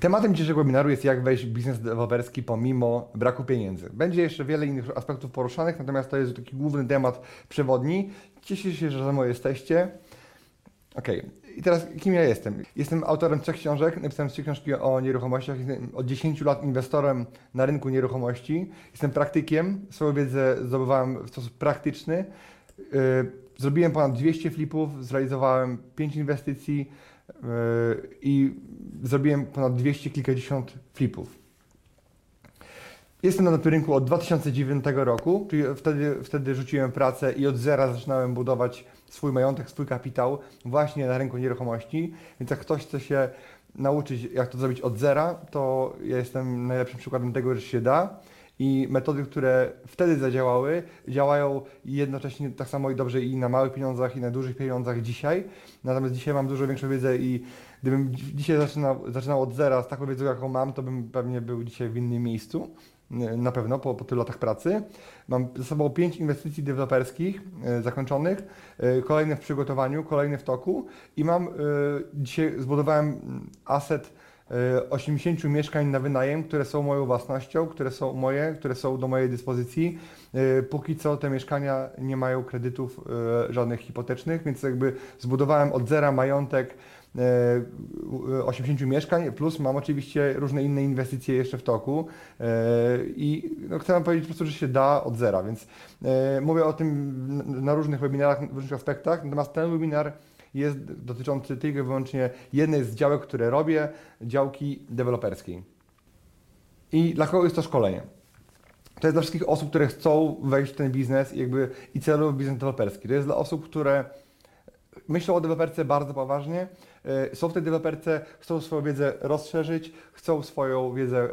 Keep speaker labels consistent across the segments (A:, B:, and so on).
A: Tematem dzisiejszego webinaru jest jak wejść w biznes deweloperski pomimo braku pieniędzy. Będzie jeszcze wiele innych aspektów poruszanych, natomiast to jest taki główny temat przewodni. Cieszę się, że ze mną jesteście. Ok, i teraz kim ja jestem? Jestem autorem trzech książek, napisałem trzy książki o nieruchomościach, jestem od 10 lat inwestorem na rynku nieruchomości, jestem praktykiem, swoją wiedzę zdobywałem w sposób praktyczny. Yy, zrobiłem ponad 200 flipów, zrealizowałem 5 inwestycji, i zrobiłem ponad 200 kilkadziesiąt flipów. Jestem na tym rynku od 2009 roku, czyli wtedy, wtedy rzuciłem pracę i od zera zaczynałem budować swój majątek, swój kapitał właśnie na rynku nieruchomości. Więc jak ktoś chce się nauczyć, jak to zrobić od zera, to ja jestem najlepszym przykładem tego, że się da i metody, które wtedy zadziałały, działają jednocześnie tak samo i dobrze i na małych pieniądzach, i na dużych pieniądzach dzisiaj. Natomiast dzisiaj mam dużo większą wiedzę i gdybym dzisiaj zaczynał, zaczynał od zera z taką wiedzą, jaką mam, to bym pewnie był dzisiaj w innym miejscu. Na pewno po, po tylu latach pracy. Mam ze sobą pięć inwestycji deweloperskich e, zakończonych, e, kolejne w przygotowaniu, kolejne w toku i mam e, dzisiaj zbudowałem asset 80 e, mieszkań na wynajem, które są moją własnością, które są moje, które są do mojej dyspozycji. E, póki co te mieszkania nie mają kredytów e, żadnych hipotecznych, więc jakby zbudowałem od zera majątek 80 mieszkań, plus mam oczywiście różne inne inwestycje jeszcze w toku i no, chcę Wam powiedzieć po prostu, że się da od zera, więc mówię o tym na różnych webinarach, w różnych aspektach, natomiast ten webinar jest dotyczący tylko i wyłącznie jednej z działek, które robię, działki deweloperskiej. I dla kogo jest to szkolenie? To jest dla wszystkich osób, które chcą wejść w ten biznes i jakby i celują biznes deweloperski. To jest dla osób, które myślą o deweloperce bardzo poważnie, e, tej deweloperce, chcą swoją wiedzę rozszerzyć, chcą swoją wiedzę e,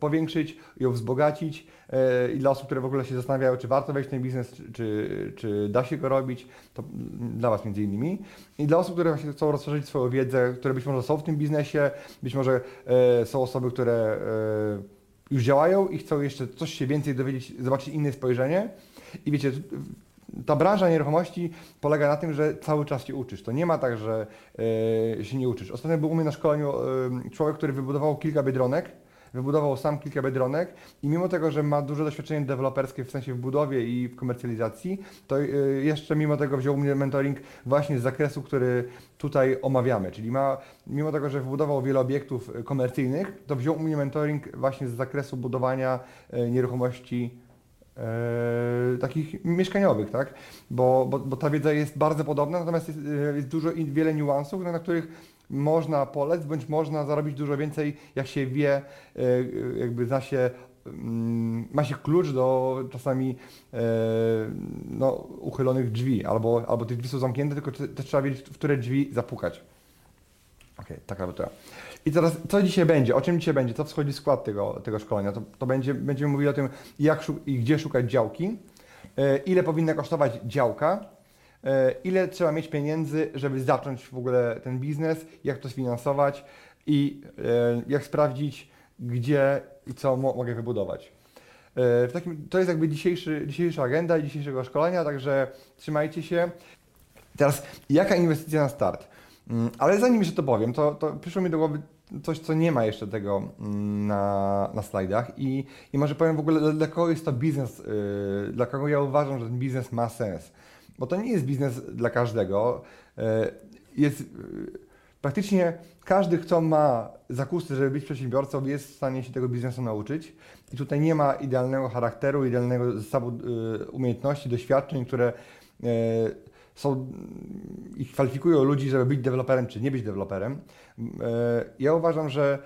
A: powiększyć, ją wzbogacić e, i dla osób, które w ogóle się zastanawiają, czy warto wejść w ten biznes, czy, czy da się go robić, to dla Was między innymi. I dla osób, które właśnie chcą rozszerzyć swoją wiedzę, które być może są w tym biznesie, być może są osoby, które już działają i chcą jeszcze coś się więcej dowiedzieć, zobaczyć inne spojrzenie. I wiecie, ta branża nieruchomości polega na tym, że cały czas się uczysz. To nie ma tak, że yy, się nie uczysz. Ostatnio był u mnie na szkoleniu yy, człowiek, który wybudował kilka biedronek, wybudował sam kilka biedronek i mimo tego, że ma duże doświadczenie deweloperskie w sensie w budowie i w komercjalizacji, to yy, jeszcze mimo tego wziął mnie mentoring właśnie z zakresu, który tutaj omawiamy. Czyli ma, mimo tego, że wybudował wiele obiektów komercyjnych, to wziął mnie mentoring właśnie z zakresu budowania nieruchomości e, takich mieszkaniowych, tak? Bo, bo, bo ta wiedza jest bardzo podobna, natomiast jest, e, jest dużo i wiele niuansów, na których można polec, bądź można zarobić dużo więcej, jak się wie, e, jakby zna się mm, ma się klucz do czasami no, uchylonych drzwi, albo, albo te drzwi są zamknięte, tylko też trzeba wiedzieć, w które drzwi zapukać. Okej, okay, taka to. I teraz, co dzisiaj będzie? O czym dzisiaj będzie? Co wschodzi w skład tego, tego szkolenia? To, to będzie, będziemy mówili o tym, jak i gdzie szukać działki, e, ile powinna kosztować działka, e, ile trzeba mieć pieniędzy, żeby zacząć w ogóle ten biznes, jak to sfinansować i e, jak sprawdzić, gdzie i co mogę wybudować. W takim, to jest jakby dzisiejszy, dzisiejsza agenda dzisiejszego szkolenia, także trzymajcie się. Teraz, jaka inwestycja na start? Mm, ale zanim jeszcze to powiem, to, to przyszło mi do głowy coś, co nie ma jeszcze tego mm, na, na slajdach i, i może powiem w ogóle, dla kogo jest to biznes, yy, dla kogo ja uważam, że ten biznes ma sens. Bo to nie jest biznes dla każdego. Yy, jest yy, praktycznie każdy, kto ma zakusy, żeby być przedsiębiorcą, jest w stanie się tego biznesu nauczyć. I tutaj nie ma idealnego charakteru, idealnego zestawu yy, umiejętności, doświadczeń, które yy, są i kwalifikują ludzi, żeby być deweloperem czy nie być deweloperem. E, ja uważam, że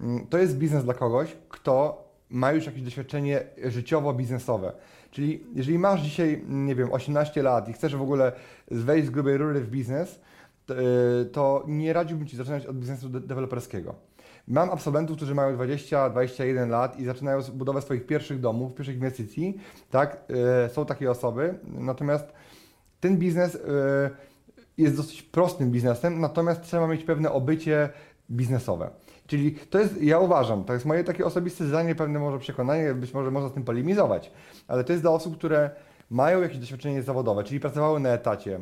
A: mm, to jest biznes dla kogoś, kto ma już jakieś doświadczenie życiowo-biznesowe. Czyli jeżeli masz dzisiaj, nie wiem, 18 lat i chcesz w ogóle wejść z grubej rury w biznes, to, e, nie radziłbym Ci zaczynać od biznesu deweloperskiego. Mam absolwentów, którzy mają 20-21 lat i zaczynają budowę swoich pierwszych domów, pierwszych inwestycji, tak, e, są takie osoby, natomiast ten biznes e, jest dosyć prostym biznesem, natomiast trzeba mieć pewne obycie biznesowe. Czyli to jest, ja uważam, to jest moje takie osobiste zdanie, pewne może przekonanie, być może można z tym polemizować, ale to jest dla osób, które mają jakieś doświadczenie zawodowe, czyli pracowały na etacie, y,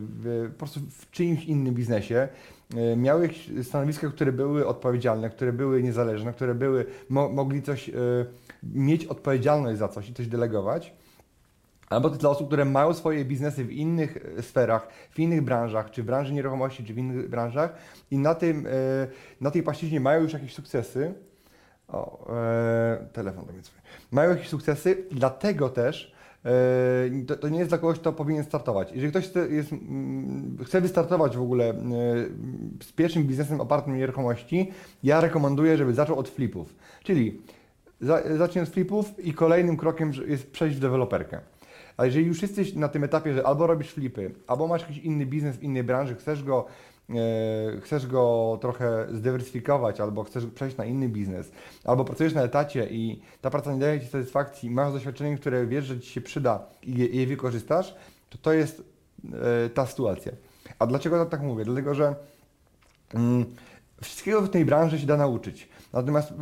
A: w, po prostu w czyimś innym biznesie, y, miały jakieś stanowiska, które były odpowiedzialne, które były niezależne, które były, mo, mogli coś, mieć odpowiedzialność za coś i coś delegować. Albo dla osób, które mają swoje biznesy w innych sferach, w innych branżach, czy w branży nieruchomości, czy w innych branżach i na, tym, na tej płaszczyźnie mają już jakieś sukcesy. O, e, telefon do mnie dzwoni. Mają jakieś sukcesy, dlatego też E, to, to, nie jest dla kogoś, kto powinien startować. Jeżeli ktoś chce, jest, mm, chce wystartować w ogóle e, z pierwszym biznesem opartym na nieruchomości, ja rekomenduję, żeby zaczął od flipów. Czyli za, zacznie od flipów i kolejnym krokiem jest przejść w deweloperkę. A jeżeli już jesteś na tym etapie, że albo robisz flipy, albo masz jakiś inny biznes w innej branży, chcesz go E, chcesz go trochę zdywersyfikować, albo chcesz przejść na inny biznes, albo pracujesz na etacie i ta praca nie daje Ci satysfakcji, masz doświadczenie, które wiesz, że Ci się przyda i je, je wykorzystasz, to to jest e, ta sytuacja. A dlaczego tak mówię? Dlatego, że mm, wszystkiego w tej branży się da nauczyć. Natomiast e,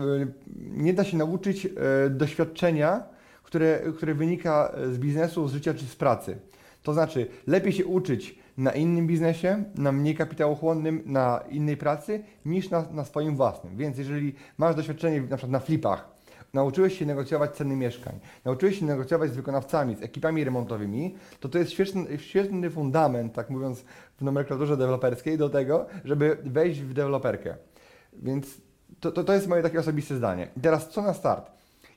A: nie da się nauczyć doświadczenia, które, które wynika z biznesu, z życia czy z pracy. To znaczy, lepiej się uczyć na innym biznesie, na mniej kapitałochłonnym, na innej pracy, niż na, na swoim własnym. Więc jeżeli masz doświadczenie na przykład na flipach, nauczyłeś się negocjować ceny mieszkań, nauczyłeś się negocjować z wykonawcami, z ekipami remontowymi, to to jest świetny, świetny fundament, tak mówiąc w nomenklaturze deweloperskiej, do tego, żeby wejść w deweloperkę. Więc to, to, to jest moje takie osobiste zdanie. I teraz co na start?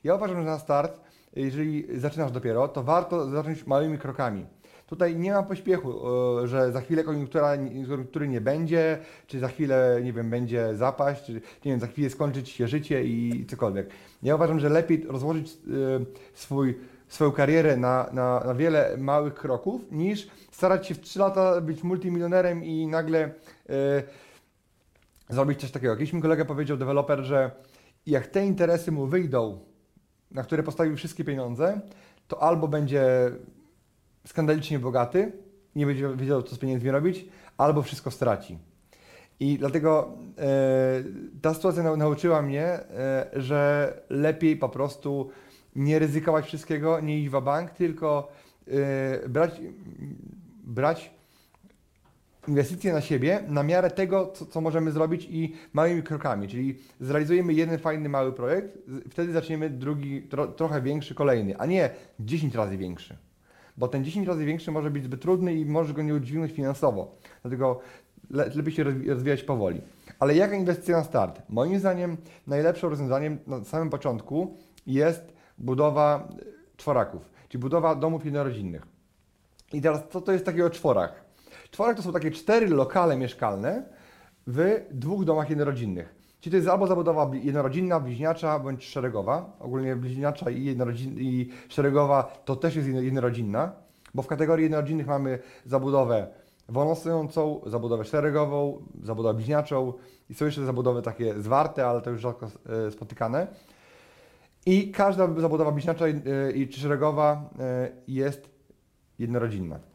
A: Ja uważam, że na start, jeżeli zaczynasz dopiero, to warto zacząć małymi krokami. Tutaj nie ma pośpiechu, e, że za chwilę koniunktura, koniunktury nie będzie, czy za chwilę, nie wiem, będzie zapaść, czy nie wiem, za chwilę skończyć się życie i cokolwiek. Ja uważam, że lepiej rozłożyć e, swój, swoją karierę na, na, na wiele małych kroków, niż starać się w 3 lata być multimilionerem i nagle e, zrobić coś takiego. Jakiś mi kolega powiedział, deweloper, że jak te interesy mu wyjdą, na które postawił wszystkie pieniądze, to albo będzie skandalicznie bogaty, nie będzie wiedział, co z pieniędzmi robić, albo wszystko straci. I dlatego e, ta sytuacja nauczyła mnie, e, że lepiej po prostu nie ryzykować wszystkiego, nie iść w bank, tylko e, brać, brać inwestycje na siebie na miarę tego, co, co, możemy zrobić i małymi krokami. Czyli zrealizujemy jeden fajny mały projekt, wtedy zaczniemy drugi, tro, trochę większy, kolejny, a nie 10 razy większy bo ten 10 razy większy może być zbyt trudny i może go nie udźwignąć finansowo. Dlatego le lepiej się rozwijać powoli. Ale jaka inwestycja na start? Moim zdaniem najlepszym rozwiązaniem na samym początku jest budowa czworaków, czyli budowa domów jednorodzinnych. I teraz co to jest takiego czworak? Czworak to są takie cztery lokale mieszkalne w dwóch domach jednorodzinnych. Czyli to jest albo zabudowa jednorodzinna, bliźniacza bądź szeregowa. Ogólnie bliźniacza i, i szeregowa to też jest jednorodzinna, bo w kategorii jednorodzinnych mamy zabudowę wolnostojącą, zabudowę szeregową, zabudowę bliźniaczą i są jeszcze zabudowy takie zwarte, ale to już rzadko e, spotykane. I każda zabudowa bliźniacza i czy szeregowa e, jest jednorodzinna.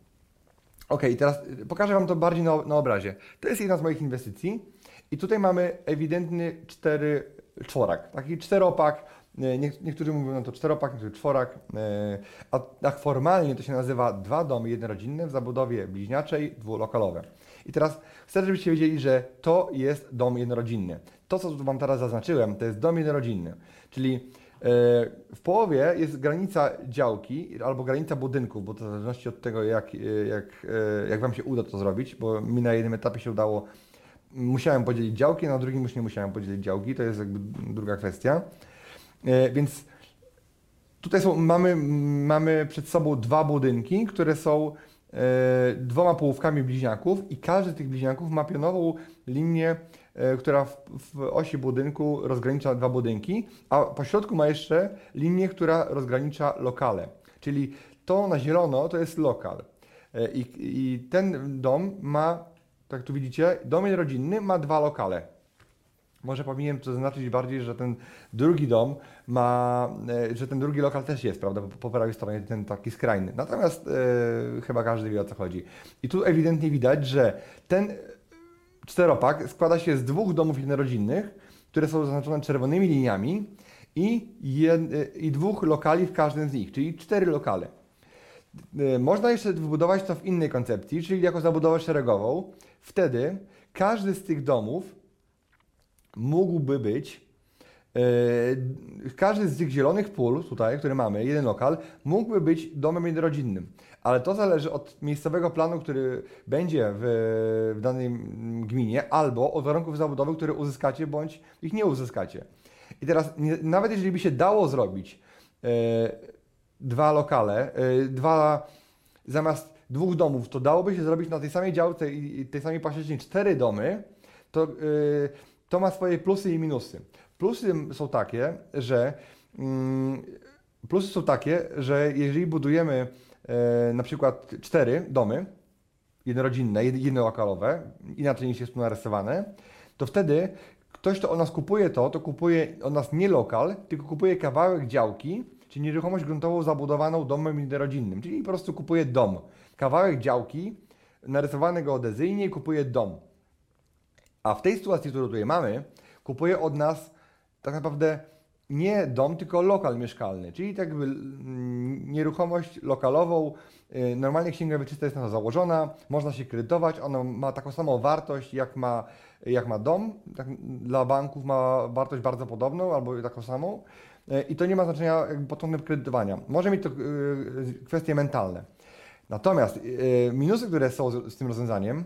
A: Ok, teraz pokażę Wam to bardziej na, na obrazie. To jest jedna z moich inwestycji. I tutaj mamy ewidentny cztery, czworak, taki czteropak. E, niektórzy mówią na to czteropak, niektórzy czworak, e, a tak formalnie to się nazywa dwa domy jednorodzinne w zabudowie bliźniaczej, dwulokalowe. I teraz chcę, żebyście wiedzieli, że to jest dom jednorodzinny. To, co Wam teraz zaznaczyłem, to jest dom jednorodzinny, czyli w połowie jest granica działki albo granica budynków, bo to w zależności od tego, jak, jak, jak Wam się uda to zrobić, bo mi na jednym etapie się udało musiałem podzielić działki, na drugim już nie musiałem podzielić działki, to jest jakby druga kwestia. E, więc tutaj są, mamy, mamy przed sobą dwa budynki, które są e, dwoma połówkami bliźniaków i każdy z tych bliźniaków ma pionową linię, e, która w, w osi budynku rozgranicza dwa budynki, a po środku ma jeszcze linię, która rozgranicza lokale. Czyli to na zielono to jest lokal. I, I ten dom ma tak tu widzicie, dom rodzinny ma dwa lokale. może powinienem to zaznaczyć bardziej, że ten drugi dom ma, e, że ten drugi lokal też jest, prawda, po, prawej stronie ten taki skrajny. Natomiast e, chyba każdy wie o co chodzi. I tu ewidentnie widać, że ten czteropak składa się z dwóch domów jednorodzinnych, które są zaznaczone czerwonymi liniami i, jed, i dwóch lokali w każdym z nich, czyli cztery lokale. E, można jeszcze wybudować to w innej koncepcji, czyli jako zabudowę szeregową. Wtedy każdy z tych domów mógłby być, każdy z tych zielonych pól tutaj, które mamy, jeden lokal, mógłby być domem jednorodzinnym. Ale to zależy od miejscowego planu, który będzie w, w danej gminie, albo od warunków zabudowy, które uzyskacie, bądź ich nie uzyskacie. I teraz, nie, nawet jeżeli by się dało zrobić e, dwa lokale, e, dwa zamiast dwóch domów, to dałoby się zrobić na tej samej działce i tej samej płaszczyźnie cztery domy, to, e, to ma swoje plusy i minusy. Plusy są takie, że mm, plusy są takie, że jeżeli budujemy e, na przykład cztery domy jednorodzinne, jednolokalowe, inaczej niż jest tu narysowane, to wtedy ktoś, kto od nas kupuje to, to kupuje od nas nie lokal, tylko kupuje kawałek działki, czyli nieruchomość gruntową zabudowaną domem jednorodzinnym, czyli po prostu kupuje dom. Kawałek działki narysowany geodezyjnie kupuje dom. A w tej sytuacji, którą tutaj mamy, kupuje od nas tak naprawdę nie dom, tylko lokal mieszkalny, czyli tak jakby mm, nieruchomość lokalową. Y, normalnie księga wieczysta jest na to założona, można się kredytować, ona ma taką samą wartość jak ma, jak ma dom. Tak, dla banków ma wartość bardzo podobną albo taką samą. Y, I to nie ma znaczenia pod kątem kredytowania. Może mieć to y, kwestie mentalne. Natomiast minusy, które są z, z tym rozwiązaniem,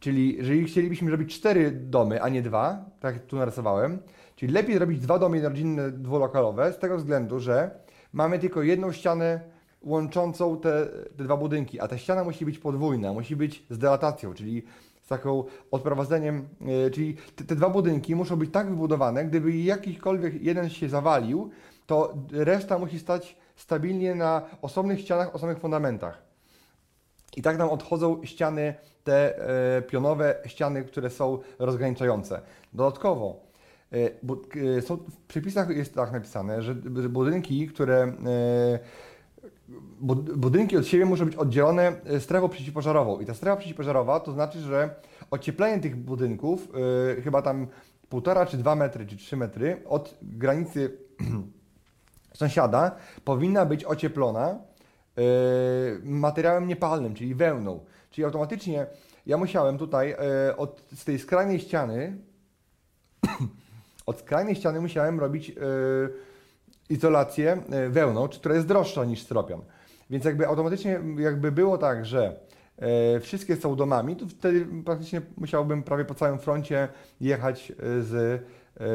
A: czyli jeżeli chcielibyśmy zrobić cztery domy, a nie dwa, tak jak tu narysowałem, Czyli lepiej zrobić dwa domy jednorodzinne dwulokalowe z tego względu, że mamy tylko jedną ścianę łączącą te, te dwa budynki, a ta ściana musi być podwójna, musi być z delatacją, czyli z taką odprowadzeniem, yy, czyli te, te, dwa budynki muszą być tak wybudowane, gdyby jakikolwiek jeden się zawalił, to reszta musi stać stabilnie na osobnych ścianach, osobnych fundamentach. I tak nam odchodzą ściany, te e, pionowe ściany, które są rozgraniczające. Dodatkowo E, bo, e, są, w przepisach jest tak napisane, że budynki, które e, budynki od siebie muszą być oddzielone strefą przeciwpożarową. I ta strefa przeciwpożarowa to znaczy, że ocieplenie tych budynków, chyba tam półtora czy dwa metry, czy trzy metry od granicy sąsiada powinna być ocieplona materiałem niepalnym, czyli wełną. Czyli automatycznie ja musiałem tutaj od, z tej skrajnej ściany od skrajnej ściany musiałem robić yy, izolację yy, wełną, która jest droższa niż styropian. Więc jakby automatycznie jakby było tak, że yy, wszystkie są domami, to wtedy praktycznie musiałbym prawie po całym froncie jechać z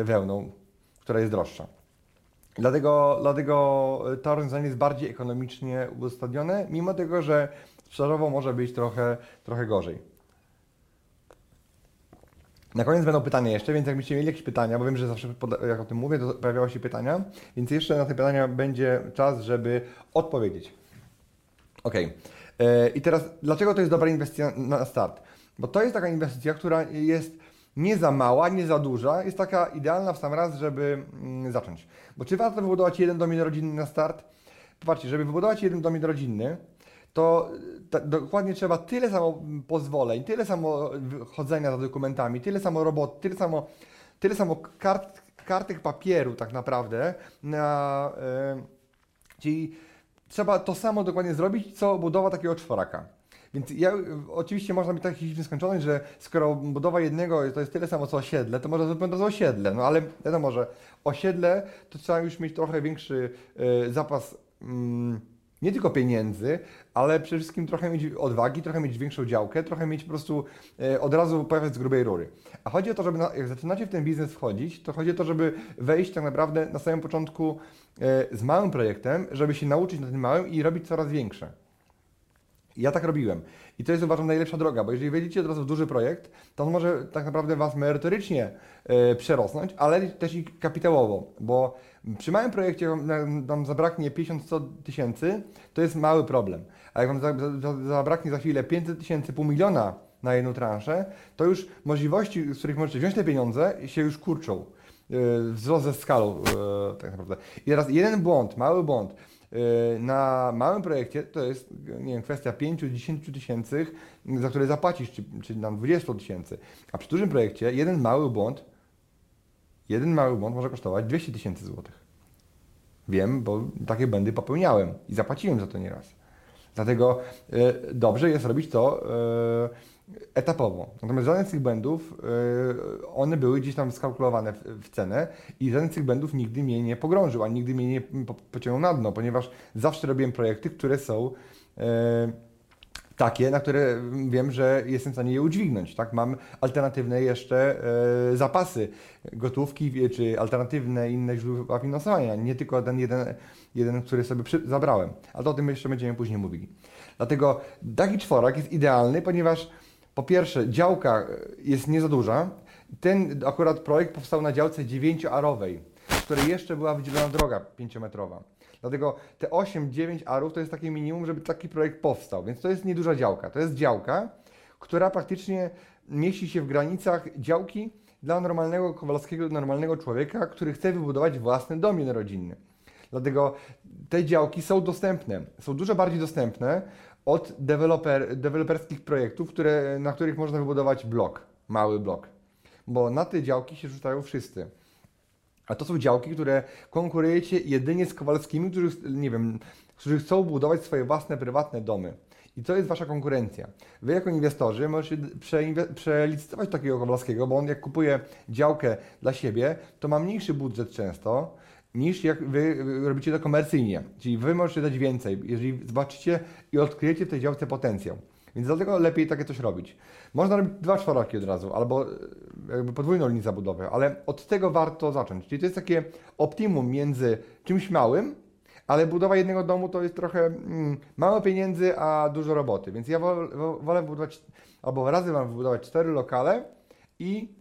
A: wełną, która jest droższa. Dlatego, dlatego to rozwiązanie jest bardziej ekonomicznie uzasadnione, mimo tego, że sprzedażowo może być trochę, trochę gorzej. Na koniec będą pytania jeszcze, więc jakbyście mieli jakieś pytania, bo wiem, że zawsze jak o tym mówię, to pojawiały się pytania, więc jeszcze na te pytania będzie czas, żeby odpowiedzieć. Ok. E, I teraz, dlaczego to jest dobra inwestycja na start? Bo to jest taka inwestycja, która jest nie za mała, nie za duża, jest taka idealna w sam raz, żeby mm, zacząć. Bo czy warto wybudować jeden dom rodzinny na start? Popatrzcie, żeby wybudować jeden dom rodzinny, to dokładnie trzeba tyle samo pozwoleń, tyle samo chodzenia za dokumentami, tyle samo robot, tyle samo, tyle samo kart, kartek papieru tak naprawdę, na, yy, czyli trzeba to samo dokładnie zrobić, co budowa takiego czworaka. Więc ja, oczywiście można mieć taki nieskończoność, że skoro budowa jednego to jest tyle samo co osiedle, to można zrobić to osiedle. No ale wiadomo, że osiedle to trzeba już mieć trochę większy y, zapas. Y, nie tylko pieniędzy, ale przede wszystkim trochę mieć odwagi, trochę mieć większą działkę, trochę mieć po prostu e, od razu pojawiać z grubej rury. A chodzi o to, żeby na, jak zaczynacie w ten biznes wchodzić, to chodzi o to, żeby wejść tak naprawdę na samym początku e, z małym projektem, żeby się nauczyć na tym małym i robić coraz większe. Ja tak robiłem. I to jest uważam najlepsza droga, bo jeżeli wejdziecie od razu w duży projekt, to on może tak naprawdę Was merytorycznie e, przerosnąć, ale też i kapitałowo, bo przy małym projekcie Wam zabraknie 50-100 tysięcy, to jest mały problem. A jak Wam zabraknie za chwilę 500 tysięcy, pół miliona na jedną transzę, to już możliwości, z których możecie wziąć te pieniądze, się już kurczą. Yy, wzrost ze skalą yy, tak naprawdę. I teraz jeden błąd, mały błąd yy, na małym projekcie to jest nie wiem, kwestia 5-10 tysięcy, za które zapłacisz, czy, czy nam 20 tysięcy. A przy dużym projekcie jeden mały błąd, jeden mały błąd może kosztować 200 tysięcy złotych. Wiem, bo takie błędy popełniałem i zapłaciłem za to nieraz. Dlatego y, dobrze jest robić to y, etapowo. Natomiast żaden z tych błędów, y, one były gdzieś tam skalkulowane w, w, cenę i żaden z tych błędów nigdy mnie nie pogrążył, a nigdy mnie nie po, pociągnął na dno, ponieważ zawsze robiłem projekty, które są takie, na które wiem, że jestem w stanie je udźwignąć. Tak? Mam alternatywne jeszcze e, zapasy gotówki, czy alternatywne inne źródła finansowania, nie tylko ten jeden, jeden który sobie przy, zabrałem. Ale o tym jeszcze będziemy później mówili. Dlatego taki czworak jest idealny, ponieważ po pierwsze działka jest nie za duża. Ten akurat projekt powstał na działce 9-arowej, w której jeszcze była wydzielona droga 5-metrowa. Dlatego te 8-9 arów to jest takie minimum, żeby taki projekt powstał. Więc to jest nieduża działka. To jest działka, która praktycznie mieści się w granicach działki dla normalnego kowalskiego, normalnego człowieka, który chce wybudować własny dom jednorodzinny. Dlatego te działki są dostępne, są dużo bardziej dostępne od deweloper, deweloperskich projektów, które, na których można wybudować blok, mały blok. Bo na te działki się rzucają wszyscy. A to są działki, które konkurujecie jedynie z Kowalskimi, którzy, nie wiem, którzy chcą budować swoje własne, prywatne domy. I to jest Wasza konkurencja. Wy jako inwestorzy możecie przelicytować takiego Kowalskiego, bo on jak kupuje działkę dla siebie, to ma mniejszy budżet często, niż jak Wy robicie to komercyjnie. Czyli Wy możecie dać więcej, jeżeli zobaczycie i odkryjecie w tej działce potencjał. Więc dlatego lepiej takie coś robić. Można robić dwa czworaki od razu, albo e, jakby podwójną linię zabudowę, ale od tego warto zacząć. Czyli to jest takie optimum między czymś małym, ale budowa jednego domu to jest trochę mm, mało pieniędzy, a dużo roboty. Więc ja wolę, budować, albo razem mam wybudować cztery lokale i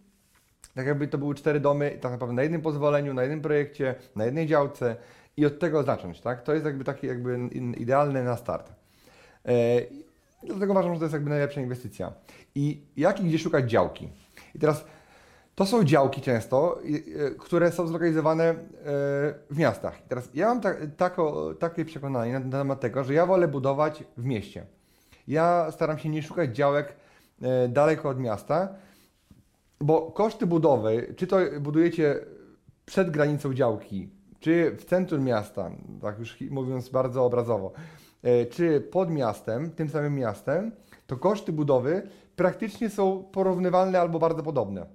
A: tak jakby to były cztery domy, tak naprawdę na jednym pozwoleniu, na jednym projekcie, na jednej działce i od tego zacząć, tak? To jest jakby taki jakby idealny na start. E, Dlatego uważam, że to jest jakby najlepsza inwestycja. I jak i gdzie szukać działki? I teraz to są działki często, które są zlokalizowane e, w miastach. I teraz ja mam ta, tako, takie przekonanie na temat tego, że ja wolę budować w mieście. Ja staram się nie szukać działek e, daleko od miasta, bo koszty budowy, czy to budujecie przed granicą działki, czy w centrum miasta, tak już mówiąc bardzo obrazowo, E, czy pod miastem, tym samym miastem, to koszty budowy praktycznie są porównywalne albo bardzo podobne.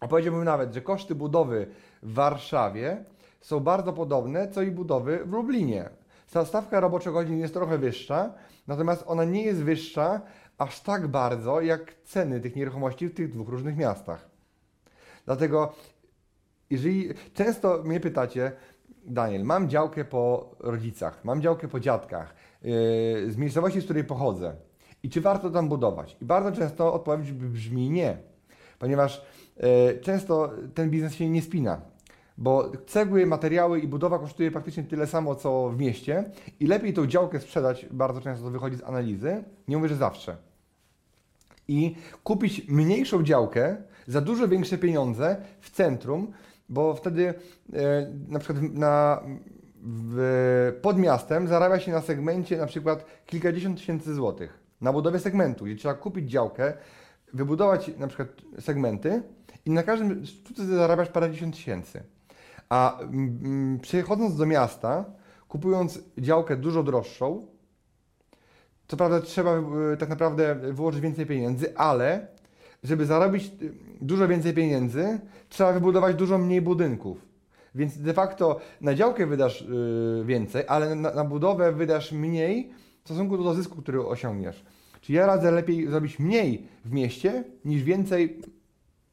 A: A powiedziałbym nawet, że koszty budowy w Warszawie są bardzo podobne, co i budowy w Lublinie. Ta stawka roboczogodzin jest trochę wyższa, natomiast ona nie jest wyższa aż tak bardzo jak ceny tych nieruchomości w tych dwóch różnych miastach. Dlatego, jeżeli często mnie pytacie, Daniel, mam działkę po rodzicach, mam działkę po dziadkach, yy, z miejscowości, z której pochodzę. I czy warto tam budować? I bardzo często odpowiedź brzmi nie, ponieważ yy, często ten biznes się nie spina, bo cegły, materiały i budowa kosztuje praktycznie tyle samo, co w mieście i lepiej tą działkę sprzedać, bardzo często to wychodzi z analizy, nie mówię, że zawsze. I kupić mniejszą działkę za dużo większe pieniądze w centrum, bo wtedy e, na przykład na, w, pod miastem zarabia się na segmencie na przykład kilkadziesiąt tysięcy złotych na budowie segmentu, gdzie trzeba kupić działkę, wybudować na przykład segmenty i na każdym sztuce zarabiasz parędziesiąt tysięcy. A mm, przychodząc do miasta, kupując działkę dużo droższą, co prawda trzeba e, tak naprawdę wyłożyć więcej pieniędzy, ale żeby zarobić dużo więcej pieniędzy, trzeba wybudować dużo mniej budynków. Więc de facto na działkę wydasz yy, więcej, ale na, na, budowę wydasz mniej w stosunku do zysku, który osiągniesz. Czyli ja radzę lepiej zrobić mniej w mieście, niż więcej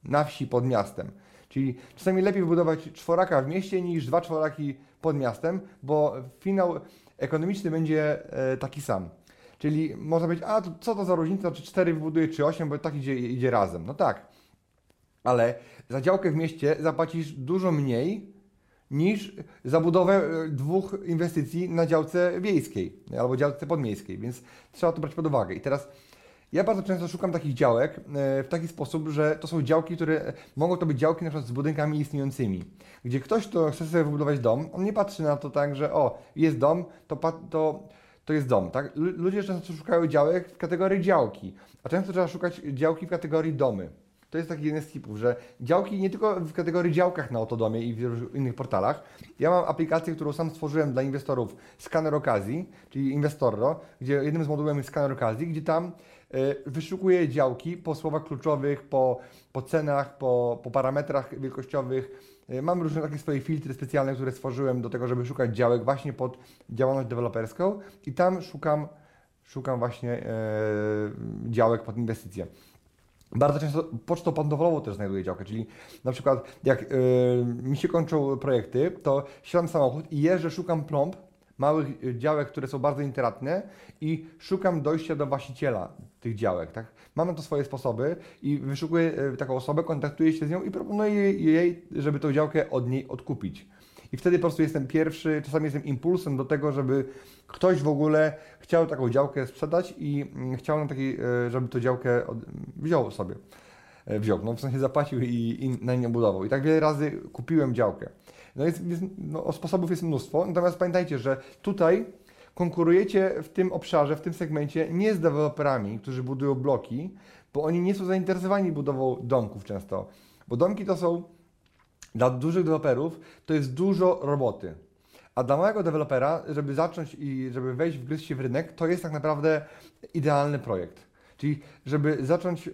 A: na wsi pod miastem. Czyli czasami lepiej wybudować czworaka w mieście niż dwa czworaki pod miastem, bo finał ekonomiczny będzie e, taki sam. Czyli można powiedzieć, a co to za różnica, czy 4 wybuduje, czy 8, bo tak idzie, idzie razem. No tak, ale za działkę w mieście zapłacisz dużo mniej niż za budowę e, dwóch inwestycji na działce wiejskiej albo działce podmiejskiej, więc trzeba to brać pod uwagę. I teraz Ja bardzo często szukam takich działek e, w taki sposób, że to są działki, które mogą to być działki na przykład z budynkami istniejącymi, gdzie ktoś, kto chce sobie wybudować dom, on nie patrzy na to tak, że o, jest dom, to, to, to jest dom, tak? Ludzie często szukają działek w kategorii działki, a często trzeba szukać działki w kategorii domy. To jest taki jeden z typów, że działki nie tylko w kategorii działkach na Autodomie i w innych portalach. Ja mam aplikację, którą sam stworzyłem dla inwestorów, skaner okazji, czyli Investorro, gdzie jednym z modułem jest skaner okazji, gdzie tam y, wyszukuję działki po słowach kluczowych, po, po cenach, po, po parametrach wielkościowych. Y, mam różne takie swoje filtry specjalne, które stworzyłem do tego, żeby szukać działek właśnie pod działalność deweloperską i tam szukam, szukam właśnie y, działek pod inwestycje. Bardzo często pocztą pantoflową też znajduję działkę, czyli na przykład jak yy, mi się kończą projekty, to siadam samochód i jeżdżę, szukam plomb, małych y, działek, które są bardzo intratne i szukam dojścia do właściciela tych działek. Tak? Mam na to swoje sposoby i wyszukuję y, taką osobę, kontaktuję się z nią i proponuję jej, żeby tą działkę od niej odkupić. I wtedy po prostu jestem pierwszy, czasami jestem impulsem do tego, żeby ktoś w ogóle chciał taką działkę sprzedać i mm, chciał na takiej, żeby tą działkę wziął sobie. E, wziął, no w sensie zapłacił i, i na nią budował. I tak wiele razy kupiłem działkę. No, jest, jest, no sposobów jest mnóstwo, natomiast pamiętajcie, że tutaj konkurujecie w tym obszarze, w tym segmencie nie z deweloperami, którzy budują bloki, bo oni nie są zainteresowani budową domków często. Bo domki to są dla dużych deweloperów to jest dużo roboty. A dla małego dewelopera, żeby zacząć i żeby wejść, wgryźć się w rynek, to jest tak naprawdę idealny projekt. Czyli żeby zacząć yy,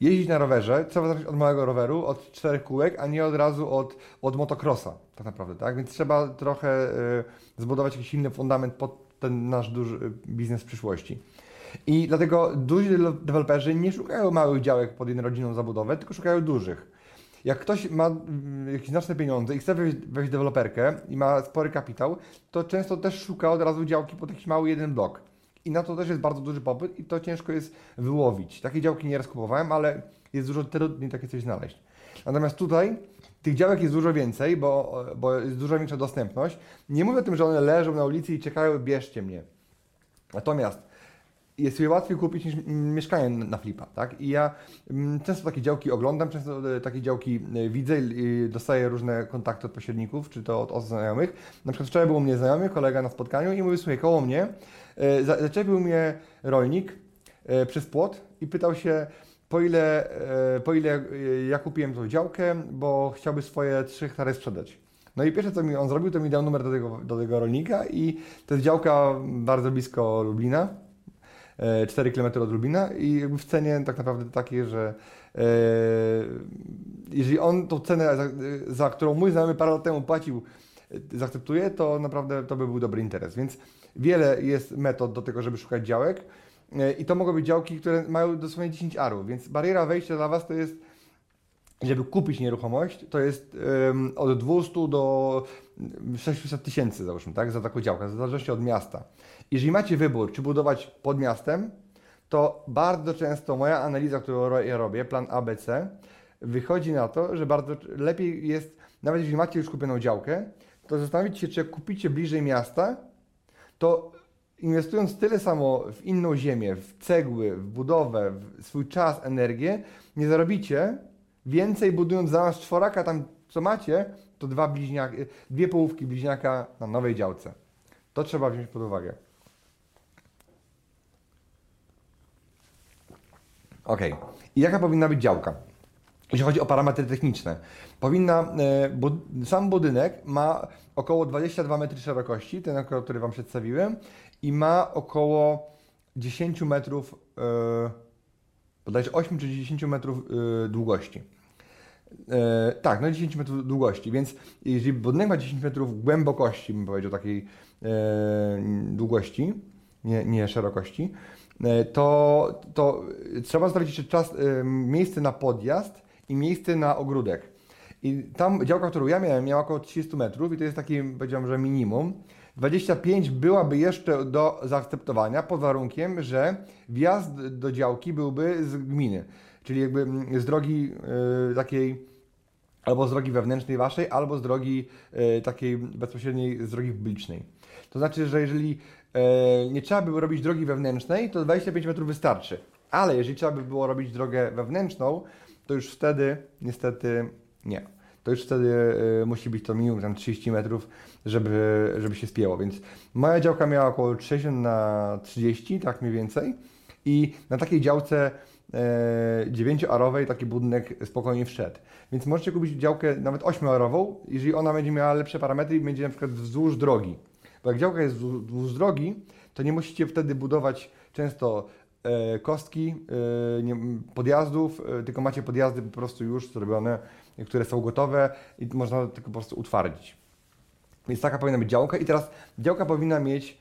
A: jeździć na rowerze, trzeba zacząć od małego roweru, od czterech kółek, a nie od razu od, od motocrossa, tak naprawdę, tak? Więc trzeba trochę yy, zbudować jakiś silny fundament pod ten nasz duży biznes w przyszłości. I dlatego duzi deweloperzy nie szukają małych działek pod jednorodzinną zabudowę, tylko szukają dużych. Jak ktoś ma mm, jakieś znaczne pieniądze i chce wejść, wejść deweloperkę i ma spory kapitał, to często też szuka od razu działki pod jakiś mały jeden blok. I na to też jest bardzo duży popyt i to ciężko jest wyłowić. Takie działki nie kupowałem, ale jest dużo trudniej takie coś znaleźć. Natomiast tutaj tych działek jest dużo więcej, bo, bo jest dużo większa dostępność. Nie mówię o tym, że one leżą na ulicy i czekają, bierzcie mnie. Natomiast jest je łatwiej kupić niż mieszkanie na flipa, tak? I ja często takie działki oglądam, często e, takie działki e, widzę i dostaję różne kontakty od pośredników, czy to od osób znajomych. Na przykład wczoraj był u mnie znajomy, kolega na spotkaniu i mówi, słuchaj, koło mnie e, zaczepił mnie rolnik przez płot i pytał się, po ile, po ile ja kupiłem tą działkę, bo chciałby swoje 3 hektary sprzedać. No i pierwsze co mi on zrobił, to mi dał numer do tego, do tego rolnika i to jest działka bardzo blisko Lublina 4 km od Lubina i w cenie tak naprawdę takiej, że e, jeżeli on tą cenę, za, za którą mój znajomy parę lat temu płacił, e, zaakceptuje, to naprawdę to by był dobry interes. Więc wiele jest metod do tego, żeby szukać działek e, i to mogą być działki, które mają dosłownie 10 arów, więc bariera wejścia dla Was to jest żeby kupić nieruchomość, to jest um, od 200 do 600 tysięcy, załóżmy, tak, za taką działkę, w zależności od miasta. Jeżeli macie wybór, czy budować pod miastem, to bardzo często moja analiza, którą ja robię, plan ABC, wychodzi na to, że bardzo lepiej jest, nawet jeżeli macie już kupioną działkę, to zastanowić się, czy kupicie bliżej miasta, to inwestując tyle samo w inną ziemię, w cegły, w budowę, w swój czas, energię, nie zarobicie więcej budując zamiast czworaka tam co macie, to dwa bliźniaki, dwie połówki bliźniaka na nowej działce. To trzeba wziąć pod uwagę. Ok. I jaka powinna być działka? Jeśli chodzi o parametry techniczne, powinna, e, bu, sam budynek ma około 22 metry szerokości, ten, który Wam przedstawiłem, i ma około 10 metrów, e, bodajże 8 czy 10 metrów e, długości. Tak, no 10 metrów długości, więc jeżeli budynek ma 10 metrów głębokości, bym powiedział takiej długości, nie, nie szerokości, to, to trzeba zostawić jeszcze czas, e, miejsce na podjazd i miejsce na ogródek. I tam działka, którą ja miałem, miała około 30 metrów i to jest taki, powiedziałbym, że minimum. 25 byłaby jeszcze do zaakceptowania pod warunkiem, że wjazd do działki byłby z gminy, czyli jakby z drogi y, takiej albo z drogi wewnętrznej waszej, albo z drogi takiej bezpośredniej, z drogi publicznej. To znaczy, że jeżeli e, nie trzeba by było robić drogi wewnętrznej, to 25 metrów wystarczy. Ale jeżeli trzeba by było robić drogę wewnętrzną, to już wtedy niestety nie. To już wtedy y, musi być to minimum tam 30 metrów, żeby, żeby się spięło. Więc moja działka miała około 60 na 30, tak mniej więcej. I na takiej działce e, 9-arowej taki budynek spokojnie wszedł. Więc możecie kupić działkę nawet 8-arową, jeżeli ona będzie miała lepsze parametry i będzie na przykład wzdłuż drogi. Bo jak działka jest wzdłuż drogi, to nie musicie wtedy budować często e, kostki e, podjazdów, e, tylko macie podjazdy po prostu już zrobione, które są gotowe i można tylko po prostu utwardzić. Więc taka powinna być działka. I teraz działka powinna mieć,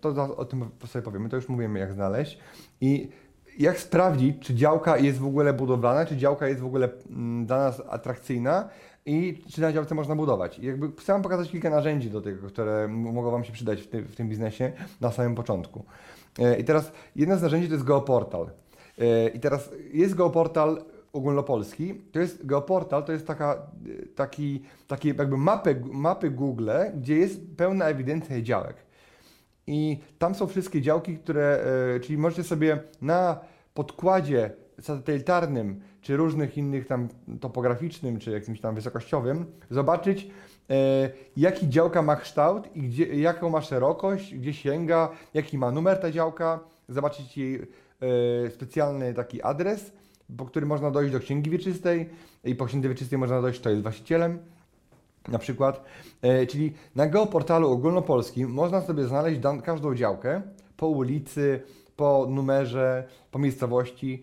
A: to o tym sobie powiemy, to już mówimy jak znaleźć. I jak sprawdzić, czy działka jest w ogóle budowlana, czy działka jest w ogóle mm, dla nas atrakcyjna i czy na działce można budować. I jakby chcę Wam pokazać kilka narzędzi do tego, które mogą Wam się przydać w, tym- w tym biznesie na samym początku. E, I teraz jedno z narzędzi to jest Geoportal. E, I teraz jest Geoportal ogólnopolski. To jest Geoportal, to jest taka, e, taki, taki jakby mapy, mapy Google, gdzie jest pełna ewidencja działek. I tam są wszystkie działki, które, czyli możecie sobie na podkładzie satelitarnym, czy różnych innych tam topograficznym, czy jakimś tam wysokościowym, zobaczyć e, jaki działka ma kształt i gdzie, jaką ma szerokość, gdzie sięga, jaki ma numer ta działka, zobaczyć jej e, specjalny taki adres, po którym można dojść do księgi wieczystej i po księdze wieczystej można dojść, kto jest właścicielem na przykład. E, czyli na geoportalu ogólnopolskim można sobie znaleźć dan- każdą działkę po ulicy, po numerze, po miejscowości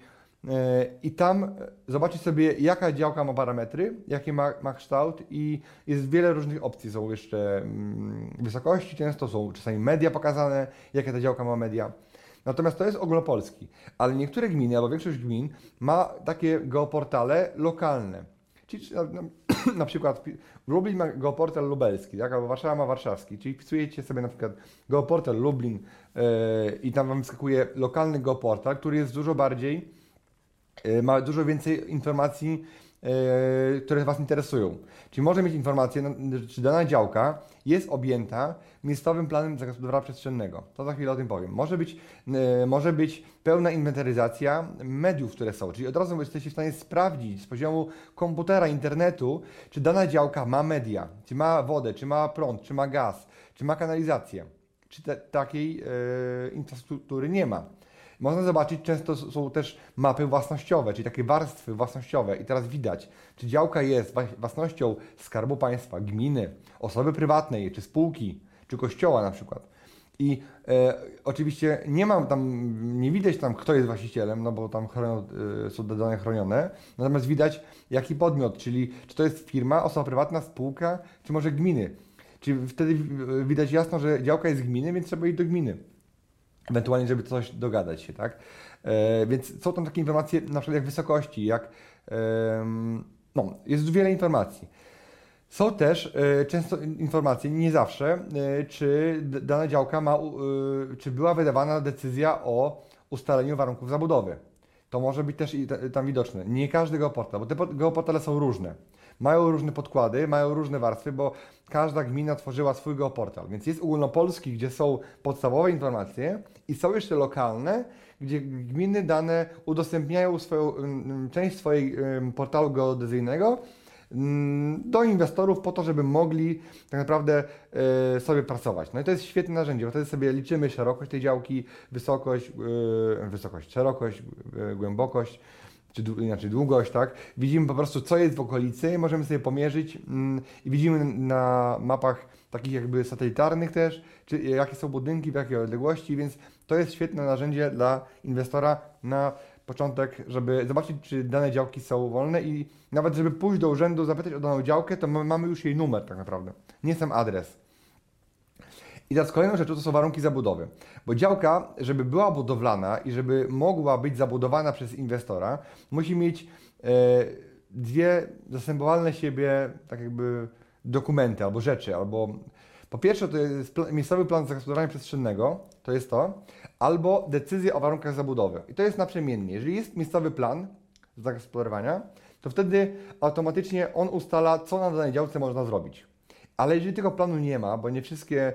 A: i tam e, zobaczyć sobie jaka działka ma parametry, jaki ma, ma kształt i jest wiele różnych opcji. Są jeszcze mm, wysokości, często są czasami media pokazane, jakie ta działka ma media. Natomiast to jest ogólnopolski, ale niektóre gminy, albo większość gmin ma takie geoportale lokalne. Czyli na, na, na przykład Lublin ma geoportal lubelski, tak? albo Warszawa ma warszawski. Czyli wpisujecie sobie na przykład geoportal Lublin yy, i tam wam wyskakuje lokalny geoportal, który jest dużo bardziej, ma dużo więcej informacji, yy, które Was interesują. Czyli może mieć informację, czy dana działka jest objęta miejscowym planem zagospodarowania przestrzennego. To za chwilę o tym powiem. Może być, yy, może być pełna inwentaryzacja mediów, które są. Czyli od razu jesteście w stanie sprawdzić z poziomu komputera, internetu, czy dana działka ma media, czy ma wodę, czy ma prąd, czy ma gaz, czy ma kanalizację. Czy te, takiej yy, infrastruktury nie ma. Można zobaczyć, często są też mapy własnościowe, czyli takie warstwy własnościowe. I teraz widać, czy działka jest własnością Skarbu Państwa, gminy, osoby prywatnej, czy spółki, czy kościoła na przykład. I e, oczywiście nie mam tam, nie widać tam, kto jest właścicielem, no bo tam chronio, e, są dane chronione. Natomiast widać, jaki podmiot, czyli czy to jest firma, osoba prywatna, spółka, czy może gminy. Czyli wtedy e, widać jasno, że działka jest gminy, więc trzeba iść do gminy ewentualnie, żeby coś dogadać się, tak? E, więc są tam takie informacje, na przykład jak wysokości, jak, no, jest wiele informacji. Są też e, często in- informacje, nie zawsze, e, czy dana działka ma, czy była wydawana decyzja o ustaleniu warunków zabudowy. To może być też i ta- tam widoczne. Nie każdy geoportal, bo te po- geoportale są różne. Mają różne podkłady, mają różne warstwy, bo każda gmina tworzyła swój geoportal. Więc jest ogólnopolski, gdzie są podstawowe informacje i są jeszcze lokalne, gdzie gminy dane udostępniają swoją, mm, część swojego portalu geodezyjnego mm, do inwestorów po to, żeby mogli tak naprawdę e, sobie pracować. No i to jest świetne narzędzie, bo wtedy sobie liczymy szerokość tej działki, wysokość, e, wysokość, szerokość, e, głębokość, czy inaczej długość, tak? Widzimy po prostu, co jest w okolicy, możemy sobie pomierzyć mm, i widzimy na mapach takich jakby satelitarnych też, czy jakie są budynki, w jakiej odległości, więc to jest świetne narzędzie dla inwestora na początek, żeby zobaczyć, czy dane działki są wolne i nawet, żeby pójść do urzędu, zapytać o daną działkę, to ma- mamy już jej numer tak naprawdę, nie sam adres. I teraz kolejną rzeczą to są warunki zabudowy. Bo działka, żeby była budowlana i żeby mogła być zabudowana przez inwestora, musi mieć e, dwie zastępowalne siebie tak jakby dokumenty albo rzeczy, albo po pierwsze to jest pla- miejscowy plan zagospodarowania przestrzennego, to jest to, albo decyzja o warunkach zabudowy. I to jest naprzemiennie. Jeżeli jest miejscowy plan zagospodarowania, to wtedy automatycznie on ustala, co na danej działce można zrobić. Ale jeżeli tego planu nie ma, bo nie wszystkie,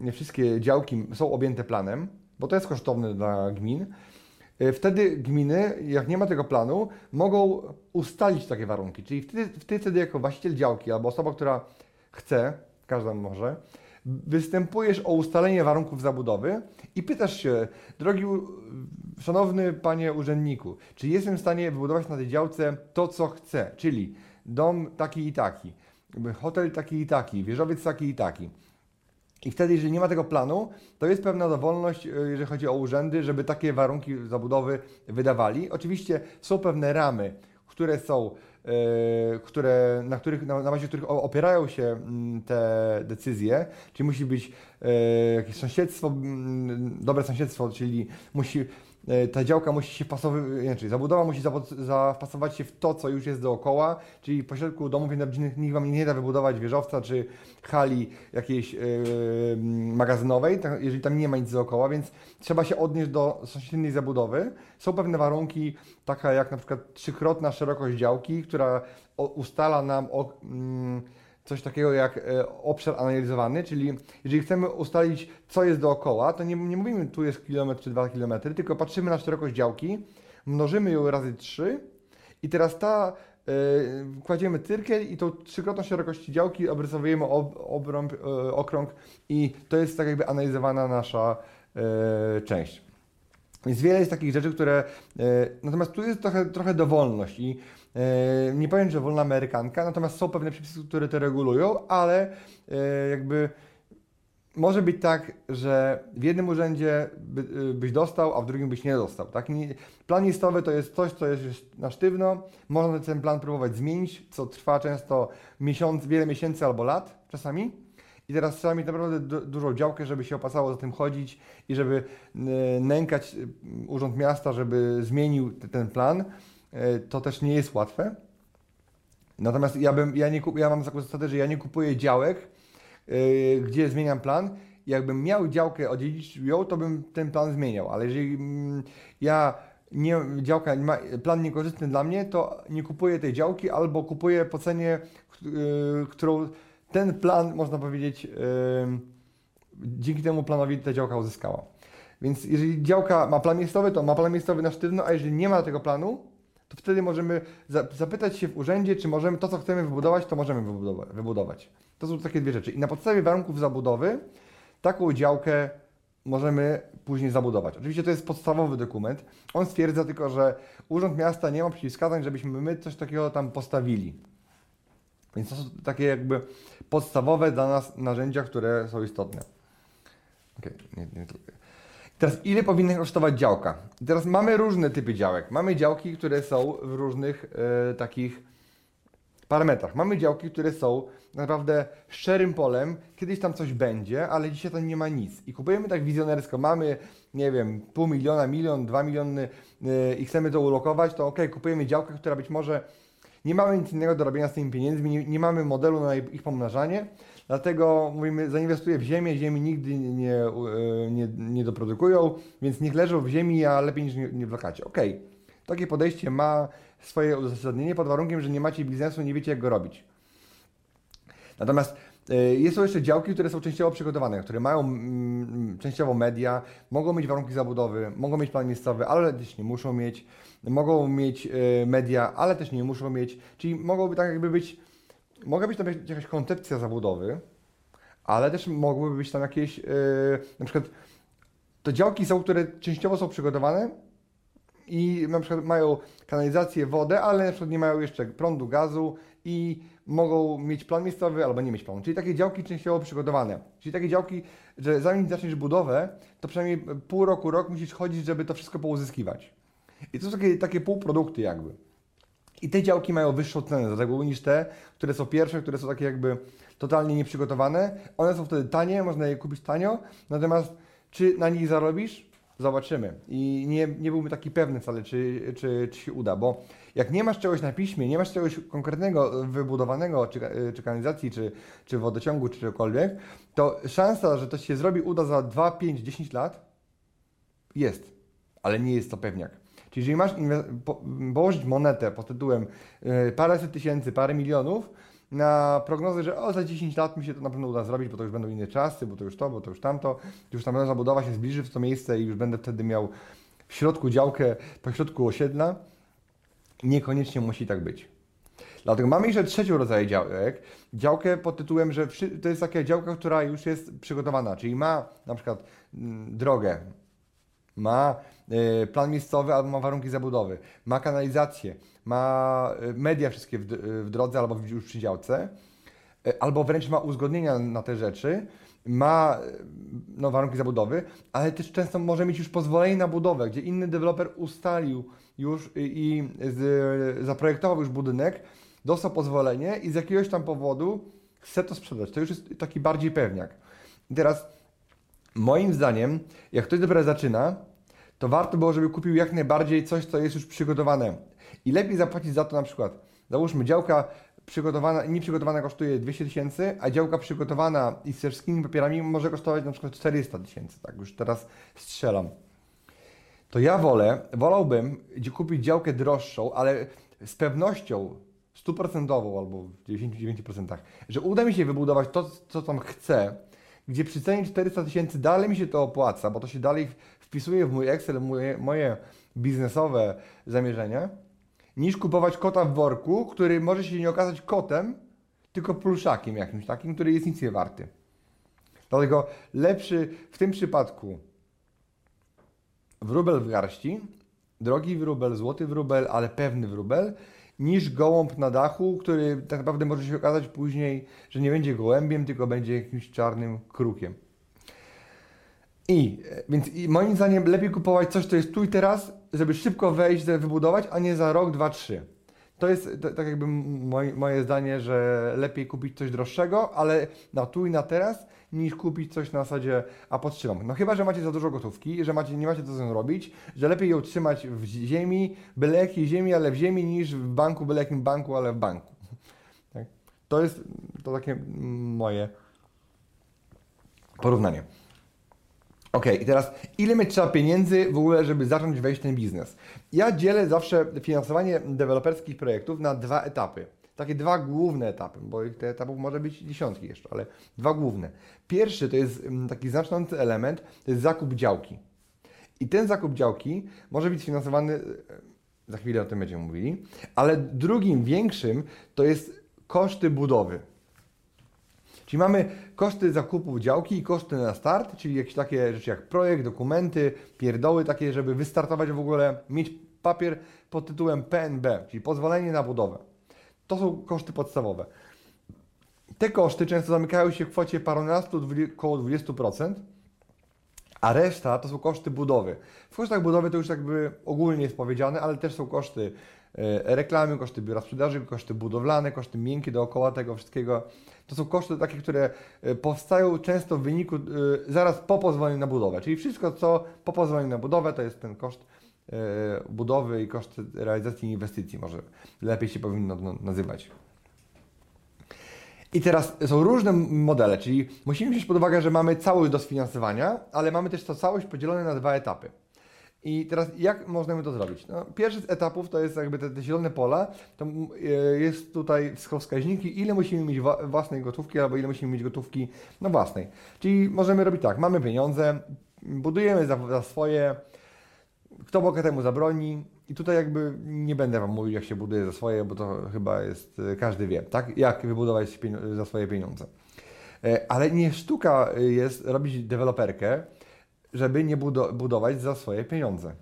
A: nie wszystkie działki są objęte planem, bo to jest kosztowne dla gmin, yy, wtedy gminy, jak nie ma tego planu, mogą ustalić takie warunki. Czyli wtedy, wtedy jako właściciel działki albo osoba, która chce, każda może, występujesz o ustalenie warunków zabudowy i pytasz się, drogi, szanowny panie urzędniku, czy jestem w stanie wybudować na tej działce to, co chcę, czyli dom taki i taki, hotel taki i taki, wieżowiec taki i taki. I wtedy, jeżeli nie ma tego planu, to jest pewna dowolność, e, jeżeli chodzi o urzędy, żeby takie warunki zabudowy wydawali. Oczywiście są pewne ramy, które są E, które, na, których, na, bazie których opierają się mm, te decyzje, czyli musi być e, jakieś sąsiedztwo, mm, dobre sąsiedztwo, czyli musi ta działka musi się wpasować, znaczy zabudowa musi zapasować się w to, co już jest dookoła, czyli pośrodku domów jednorodzinnych nikt Wam nie da wybudować wieżowca czy hali jakiejś yy, magazynowej, jeżeli tam nie ma nic dookoła, więc trzeba się odnieść do sąsiedniej zabudowy. Są pewne warunki, taka jak na przykład trzykrotna szerokość działki, która ustala nam o, yy, coś takiego jak e, obszar analizowany, czyli jeżeli chcemy ustalić, co jest dookoła, to nie, nie mówimy tu jest kilometr czy dwa kilometry, tylko patrzymy na szerokość działki, mnożymy ją razy 3 i teraz ta yy, kładziemy cyrkiel i tą trzykrotną szerokości działki obrysowujemy ob, obrąb, yy, okrąg i to jest tak jakby analizowana nasza yy, część. Więc wiele jest takich rzeczy, które. natomiast tu jest trochę, trochę dowolność i nie powiem, że wolna amerykanka, natomiast są pewne przepisy, które to regulują, ale e, jakby może być tak, że w jednym urzędzie by, e, byś dostał, a w drugim byś nie dostał. Tak? Plan listowy to jest coś, co jest na sztywno. Można ten plan próbować zmienić, co trwa często miesiąc, wiele miesięcy albo lat czasami. I teraz trzeba mieć naprawdę du dużą działkę, żeby się opasało za tym chodzić i żeby nękać urząd miasta, żeby zmienił ten plan. E, to też nie jest łatwe. Natomiast ja, bym, ja, nie, ja mam taką zasadę, że ja nie kupuję działek, yy, gdzie zmieniam plan. Jakbym miał działkę, odziedziczyć ją, to bym ten plan zmieniał. Ale jeżeli mm, ja nie, działka ma plan niekorzystny dla mnie, to nie kupuję tej działki albo kupuję po cenie, yy, którą ten plan, można powiedzieć, dzięki temu planowi ta działka uzyskała. Więc jeżeli działka ma plan miejscowy, to ma plan miejscowy na sztywno, a jeżeli nie ma tego planu, to wtedy możemy zapytać się w urzędzie, czy możemy to, co chcemy wybudować, to możemy wybudować. To są takie dwie rzeczy. I na podstawie warunków zabudowy taką działkę możemy później zabudować. Oczywiście to jest podstawowy dokument. On stwierdza tylko, że Urząd Miasta nie ma przeciwwskazań, żebyśmy my coś takiego tam postawili. Więc to są takie jakby podstawowe dla nas narzędzia, które są istotne. Okay, nie, nie, Teraz ile powinna kosztować działka? Teraz mamy różne typy działek. Mamy działki, które są w różnych e, takich parametrach. Mamy działki, które są naprawdę szczerym polem, kiedyś tam coś będzie, ale dzisiaj tam nie ma nic. I kupujemy tak wizjonersko, mamy, nie wiem, pół miliona, milion, dwa miliony yy, i chcemy to ulokować, to ok, kupujemy działkę, która być może nie mamy nic innego do robienia z tymi pieniędzmi, nie, nie mamy modelu na ich pomnażanie, Dlatego mówimy, zainwestuję w ziemię, ziemi nigdy nie, e, nie, nie doprodukują, więc niech leżą w ziemi, a lepiej niż nie, w lokacie. Okej, okay. takie podejście ma swoje uzasadnienie pod warunkiem, że nie macie biznesu, nie wiecie jak go robić. Natomiast y, są jeszcze działki, które są częściowo przygotowane, które mają mm, częściowo media, mogą mieć warunki zabudowy, mogą mieć plan miejscowy, ale też nie muszą mieć, mogą mieć y, media, ale też nie muszą mieć, czyli mogłoby tak jakby być mogła być tam jakaś koncepcja zabudowy, ale też mogłyby być tam jakieś, yy, na przykład to działki są, które częściowo są przygotowane i na przykład mają kanalizację, wodę, ale na przykład nie mają jeszcze prądu, gazu i mogą mieć plan miejscowy albo nie mieć planu. Czyli takie działki częściowo przygotowane. Czyli takie działki, że zanim zaczniesz budowę, to przynajmniej pół roku, rok musisz chodzić, żeby to wszystko pouzyskiwać. I to są takie, takie półprodukty jakby. I te działki mają wyższą cenę z reguły niż te, które są pierwsze, które są takie jakby totalnie nieprzygotowane. One są wtedy tanie, można je kupić tanio, natomiast czy na nich zarobisz? Zobaczymy. I nie, nie byłbym taki pewny wcale, czy, czy, czy się uda, bo jak nie masz czegoś na piśmie, nie masz czegoś konkretnego, wybudowanego, czy, czy kanalizacji, czy, czy wodociągu, czy czegokolwiek, to szansa, że to się zrobi, uda za 2, 5, 10 lat jest, ale nie jest to pewniak. Czyli jeżeli masz po położyć monetę pod tytułem yy, paręset tysięcy, parę milionów na prognozę, że o, za 10 lat mi się to na pewno uda zrobić, bo to już będą inne czasy, bo to już to, bo to już tamto, już tam zabudowa się zbliży w to miejsce i już będę wtedy miał w środku działkę, po środku osiedla. Niekoniecznie musi tak być. Dlatego mamy jeszcze trzeci rodzaj działek. Działkę pod tytułem, że to jest taka działka, która już jest przygotowana, czyli ma na przykład mm, drogę, ma y, plan miejscowy albo ma warunki zabudowy, ma kanalizację, ma y, media wszystkie w, w drodze albo już przy działce, albo wręcz ma uzgodnienia na te rzeczy, ma no, warunki zabudowy, ale też często może mieć już pozwolenie na budowę, gdzie inny deweloper ustalił już i, z, zaprojektował już budynek, dostał pozwolenie i z jakiegoś tam powodu chce to sprzedać. To już jest taki bardziej pewniak. I teraz moim zdaniem, jak ktoś dopiero zaczyna, to warto było, żeby kupił jak najbardziej coś, co jest już przygotowane. I lepiej zapłacić za to na przykład, załóżmy działka przygotowana, nieprzygotowana kosztuje 200 tysięcy, a działka przygotowana i z wszystkimi papierami może kosztować na przykład 400 tysięcy, tak już teraz strzelam. To ja wolę, wolałbym kupić działkę droższą, ale z pewnością stuprocentową albo w 99%, że uda mi się wybudować to, co tam chcę, gdzie przy cenie 400 tysięcy dalej mi się to opłaca, bo to się dalej wpisuje w mój Excel, moje, moje biznesowe zamierzenia, niż kupować kota w worku, który może się nie okazać kotem, tylko pluszakiem jakimś takim, który jest nic nie warty. Dlatego lepszy w tym przypadku wróbel w garści, drogi wróbel, złoty wróbel, ale pewny wróbel, niż gołąb na dachu, który tak naprawdę może się okazać później, że nie będzie gołębiem, tylko będzie jakimś czarnym krukiem. I więc i moim zdaniem lepiej kupować coś, co jest tu i teraz, żeby szybko wejść, wybudować, a nie za rok, dwa, trzy. To jest tak jakby moje zdanie, że lepiej kupić coś droższego, ale na tu i na teraz, niż kupić coś na zasadzie, a podtrzymam. No chyba, że macie za dużo gotówki, że macie, nie macie co z nią robić, że lepiej ją trzymać w ziemi, byle jakiej ziemi, ale w ziemi, niż w banku, byle jakim banku, ale w banku. Tak? To jest to takie moje porównanie. Ok, i teraz ile mieć trzeba pieniędzy w ogóle, żeby zacząć wejść w ten biznes? Ja dzielę zawsze finansowanie deweloperskich projektów na dwa etapy. Takie dwa główne etapy, bo tych etapów może być dziesiątki jeszcze, ale dwa główne. Pierwszy to jest mm, taki znaczący element, to jest zakup działki. I ten zakup działki może być finansowany, e, za chwilę o tym będziemy mówili, ale drugim większym to jest koszty budowy. Czyli mamy koszty zakupu działki i koszty na start, czyli jakieś takie rzeczy jak projekt, dokumenty, pierdoły takie, żeby wystartować w ogóle, mieć papier pod tytułem PNB, czyli pozwolenie na budowę. To są koszty podstawowe. Te koszty często zamykają się w kwocie parunastu, około 20%, a reszta to są koszty budowy. W kosztach budowy to już jakby ogólnie jest powiedziane, ale też są koszty e, reklamy, koszty biura sprzedaży, koszty budowlane, koszty miękkie dookoła tego wszystkiego. To są koszty takie, które e, powstają często w wyniku e, zaraz po pozwoleniu na budowę. Czyli wszystko, co po pozwoleniu na budowę, to jest ten koszt budowy i koszt realizacji inwestycji, może lepiej się powinno nazywać. I teraz są różne modele, czyli musimy wziąć pod uwagę, że mamy całość do sfinansowania, ale mamy też to całość podzielone na dwa etapy. I teraz jak możemy to zrobić? No, pierwszy z etapów to jest jakby te, te zielone pola, to e, jest tutaj wskaźniki, ile musimy mieć własnej gotówki albo ile musimy mieć gotówki no własnej. Czyli możemy robić tak, mamy pieniądze, budujemy za, za swoje, kto Boga temu zabroni, i tutaj jakby nie będę Wam mówił, jak się buduje za swoje, bo to chyba jest, e, każdy wie, tak? Jak wybudować za swoje pieniądze. E, ale nie sztuka jest robić deweloperkę, żeby nie budować za swoje pieniądze.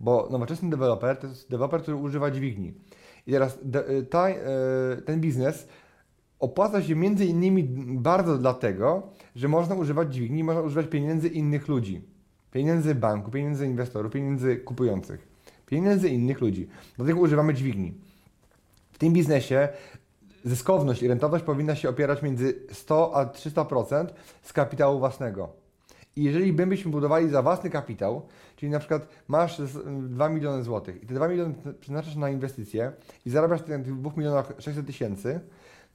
A: Bo nowoczesny deweloper to jest deweloper, który używa dźwigni. I teraz e, ta, ten biznes opłaca się między innymi bardzo dlatego, że można używać dźwigni, można używać pieniędzy innych ludzi. Pieniędzy banku, pieniędzy inwestorów, pieniędzy kupujących pieniędzy innych ludzi. Dlatego używamy dźwigni. W tym biznesie zyskowność i rentowność powinna się opierać między 100 a 300% z kapitału własnego. I jeżeli byśmy budowali za własny kapitał, czyli na przykład masz 2 miliony złotych i te 2 miliony przeznaczasz na inwestycje i zarabiasz na tych 2 milionach 600 tysięcy,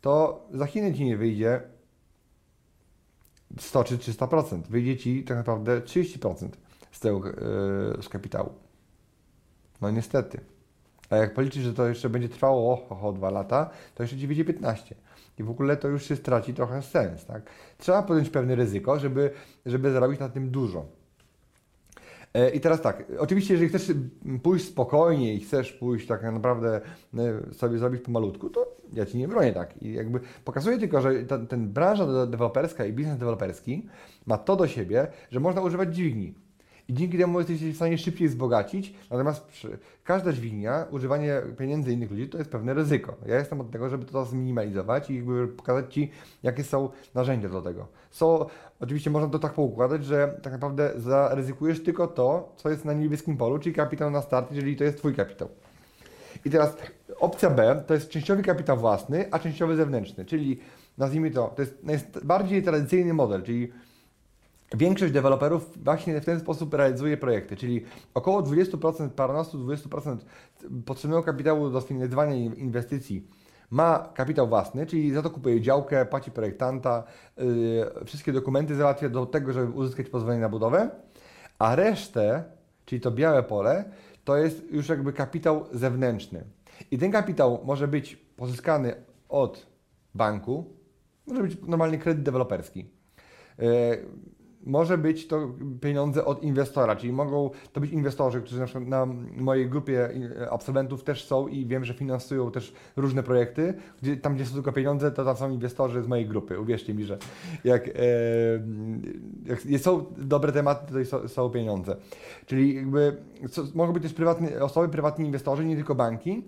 A: to za Chiny Ci nie wyjdzie 100 czy 300%. Wyjdzie Ci tak naprawdę 30% z tego yy, z kapitału. No niestety. A jak policzysz, że to jeszcze będzie trwało o, o, o 2 lata, to jeszcze ci wyjdzie 15. I w ogóle to już się straci trochę sens, tak? Trzeba podjąć pewne ryzyko, żeby, żeby zarobić na tym dużo. E, I teraz tak, oczywiście, jeżeli chcesz pójść spokojnie i chcesz pójść tak naprawdę e, sobie zrobić pomalutku, to ja Ci nie bronię tak. I jakby pokazuję tylko, że ta, ten branża deweloperska i biznes deweloperski ma to do siebie, że można używać dźwigni i dzięki temu jesteście w stanie szybciej wzbogacić. Natomiast przy, każda dźwignia, używanie pieniędzy innych ludzi to jest pewne ryzyko. Ja jestem od tego, żeby to zminimalizować i jakby pokazać Ci, jakie są narzędzia do tego. Są, oczywiście można to tak poukładać, że tak naprawdę zaryzykujesz tylko to, co jest na niebieskim polu, czyli kapitał na start, jeżeli to jest Twój kapitał. I teraz opcja B to jest częściowy kapitał własny, a częściowy zewnętrzny, czyli nazwijmy to, to jest najbardziej tradycyjny model, czyli Większość deweloperów właśnie w ten sposób realizuje projekty, czyli około 20%, paranostu 20% potrzebnego kapitału do sfinansowania inwestycji ma kapitał własny, czyli za to kupuje działkę, płaci projektanta, yy, wszystkie dokumenty załatwia do tego, żeby uzyskać pozwolenie na budowę, a resztę, czyli to białe pole, to jest już jakby kapitał zewnętrzny. I ten kapitał może być pozyskany od banku, może być normalny kredyt deweloperski. Yy, może być to pieniądze od inwestora, czyli mogą to być inwestorzy, którzy na przykład na mojej grupie absolwentów też są i wiem, że finansują też różne projekty, gdzie, tam gdzie są tylko pieniądze, to tam są inwestorzy z mojej grupy. Uwierzcie mi, że jak, e, jak są dobre tematy, to są, są pieniądze. Czyli jakby co, mogą być też prywatne, osoby, prywatni inwestorzy, nie tylko banki,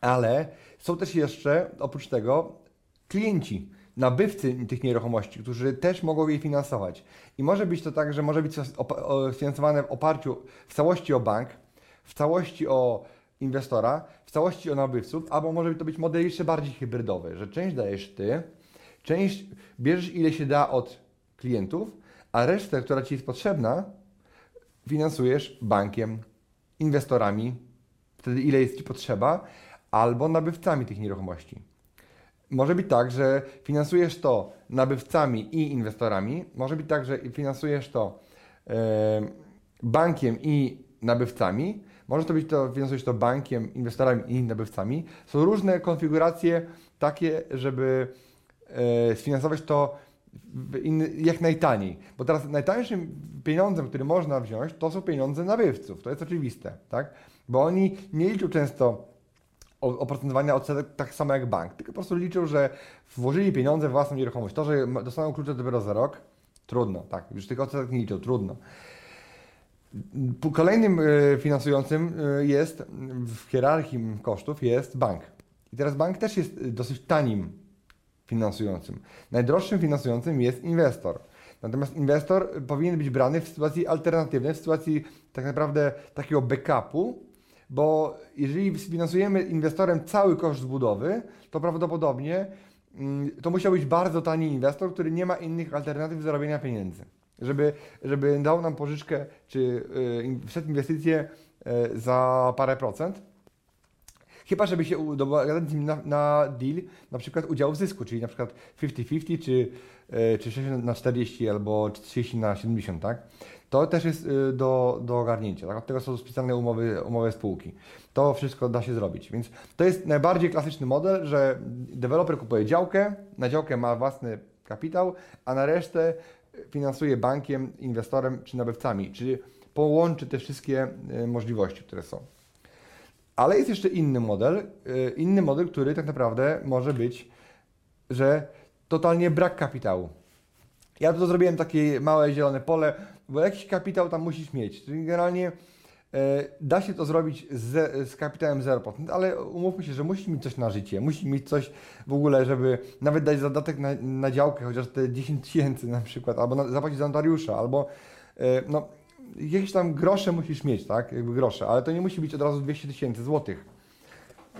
A: ale są też jeszcze oprócz tego klienci nabywcy tych nieruchomości, którzy też mogą je finansować. I może być to tak, że może być finansowane w oparciu w całości o bank, w całości o inwestora, w całości o nabywców, albo może to być model jeszcze bardziej hybrydowy, że część dajesz ty, część bierzesz ile się da od klientów, a resztę, która ci jest potrzebna, finansujesz bankiem, inwestorami, wtedy ile jest ci potrzeba, albo nabywcami tych nieruchomości. Może być tak, że finansujesz to nabywcami i inwestorami. Może być tak, że finansujesz to bankiem i nabywcami. Może to być to, finansujesz to bankiem, inwestorami i nabywcami. Są różne konfiguracje takie, żeby e, sfinansować to jak najtaniej. Bo teraz najtańszym pieniądzem, który można wziąć, to są pieniądze nabywców. To jest oczywiste, tak? Bo oni nie liczą często oprocentowania odsetek tak samo jak bank, tylko po prostu liczą, że włożyli pieniądze w własną nieruchomość. To, że dostaną klucze dopiero za rok, trudno, tak, już tych odsetek nie liczą, trudno. Kolejnym e, finansującym e, jest w hierarchii kosztów jest bank. I teraz bank też jest dosyć tanim finansującym. Najdroższym finansującym jest inwestor. Natomiast inwestor powinien być brany w sytuacji alternatywnej, w sytuacji tak naprawdę takiego backupu, bo jeżeli sfinansujemy inwestorem cały koszt budowy, to prawdopodobnie mm, to musiał być bardzo tani inwestor, który nie ma innych alternatyw zarobienia pieniędzy. Żeby, żeby dał nam pożyczkę czy yy, wszedł inwestycję yy, za parę procent, Chyba, żeby się dogadać z nim na, na deal, na przykład udział w zysku, czyli na przykład 50-50, czy, yy, czy 60 na 40 albo 30 na 70, tak? To też jest y, do, do ogarnięcia. Tak? Od tego są specjalne umowy, umowy spółki. To wszystko da się zrobić. Więc to jest najbardziej klasyczny model, że deweloper kupuje działkę, na działkę ma własny kapitał, a na resztę finansuje bankiem, inwestorem czy nabywcami, czyli połączy te wszystkie y, możliwości, które są. Ale jest jeszcze inny model, y, inny model, który tak naprawdę może być, że totalnie brak kapitału. Ja tu zrobiłem takie małe zielone pole, bo jakiś kapitał tam musisz mieć. Czyli generalnie e, da się to zrobić z, z kapitałem 0%, ale umówmy się, że musisz mieć coś na życie, musisz mieć coś w ogóle, żeby nawet dać zadatek na, na działkę, chociaż te 10 tysięcy na przykład, albo na, zapłacić za notariusza, albo e, no, jakieś tam grosze musisz mieć, tak, jakby grosze, ale to nie musi być od razu 200 tysięcy złotych.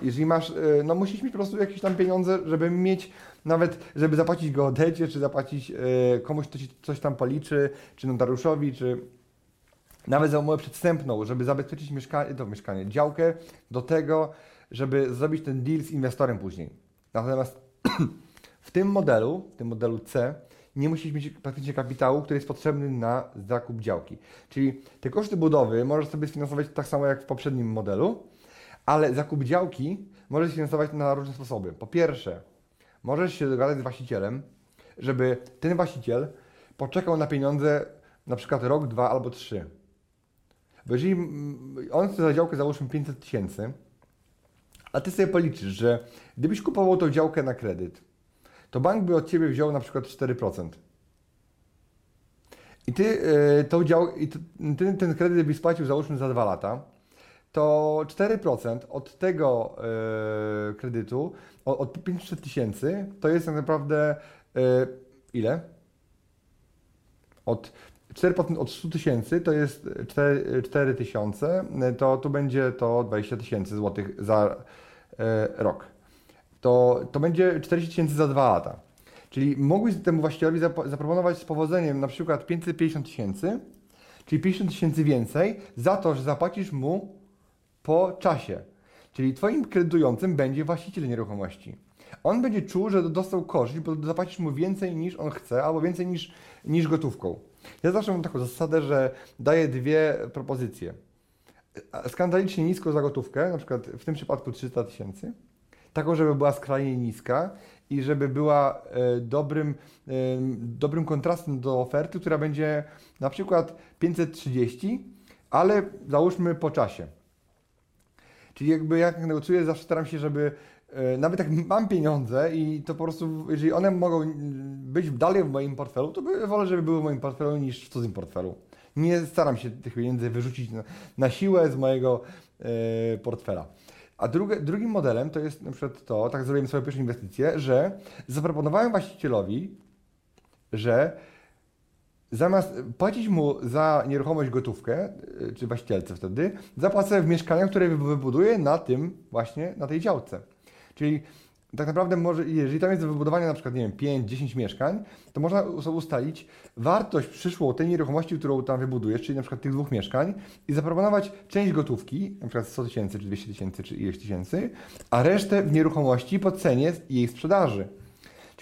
A: Jeżeli masz, e, no musisz mieć po prostu jakieś tam pieniądze, żeby mieć nawet, żeby zapłacić geodecie, czy zapłacić e, komuś, kto ci coś tam policzy, czy notariuszowi, czy nawet za umowę przedstępną, żeby zabezpieczyć mieszkanie, to mieszkanie, działkę do tego, żeby zrobić ten deal z inwestorem później. Natomiast w tym modelu, w tym modelu C, nie musisz mieć praktycznie kapitału, który jest potrzebny na zakup działki. Czyli te koszty budowy możesz sobie sfinansować tak samo jak w poprzednim modelu, Ale zakup działki możesz finansować na różne sposoby. Po pierwsze, możesz się dogadać z właścicielem, żeby ten właściciel poczekał na pieniądze na przykład rok, dwa albo trzy. Bo jeżeli mm, on chce za działkę załóżmy 500 tysięcy, a ty sobie policzysz, że gdybyś kupował tą działkę na kredyt, to bank by od ciebie wziął na przykład 4%. I ty, yy, tą dział, i ty, ten kredyt byś spłacił załóżmy za 2 lata, to 4% od tego yy, kredytu, od, od 500 tysięcy, to jest tak naprawdę yy, ile? Od 4% od 100 tysięcy to jest 4, 4 tysiące, to tu będzie to 20 tysięcy złotych za e, rok. To, to będzie 40 tysięcy za 2 lata. Czyli mogłeś temu właścicielowi zaproponować z powodzeniem na przykład 550 tysięcy, czyli 50 tysięcy więcej za to, że zapłacisz mu po czasie. Czyli Twoim kredytującym będzie właściciel nieruchomości. On będzie czuł, że dostał korzyść, bo zapłacisz mu więcej niż on chce, albo więcej niż, niż gotówką. Ja zawsze mam taką zasadę, że daję dwie propozycje. Skandalicznie niską za gotówkę, na przykład w tym przypadku 300 tysięcy, taką, żeby była skrajnie niska i żeby była e, dobrym, e, dobrym kontrastem do oferty, która będzie na przykład 530, ale załóżmy po czasie. Czyli jakby jak negocjuję, zawsze staram się, żeby E, nawet jak mam pieniądze i to po prostu, jeżeli one mogą być dalej w moim portfelu, to wolę, żeby były w moim portfelu niż w cudzym portfelu. Nie staram się tych pieniędzy wyrzucić na, na siłę z mojego e, portfela. A drugim modelem to jest na przykład to, tak zrobiłem swoją pierwszą inwestycję, że zaproponowałem właścicielowi, że zamiast płacić mu za nieruchomość gotówkę, e, czy właścicielce wtedy, zapłacę w mieszkaniach, które wybuduję na tym właśnie, na tej działce. Czyli tak naprawdę może, jeżeli tam jest do wybudowania na przykład, nie wiem, 5-10 mieszkań, to można sobie ustalić wartość przyszłą tej nieruchomości, którą tam wybudujesz, czyli na przykład tych dwóch mieszkań i zaproponować część gotówki, na przykład 100 tysięcy, czy 200 tysięcy, czy ileś tysięcy, a resztę w nieruchomości po cenie jej sprzedaży.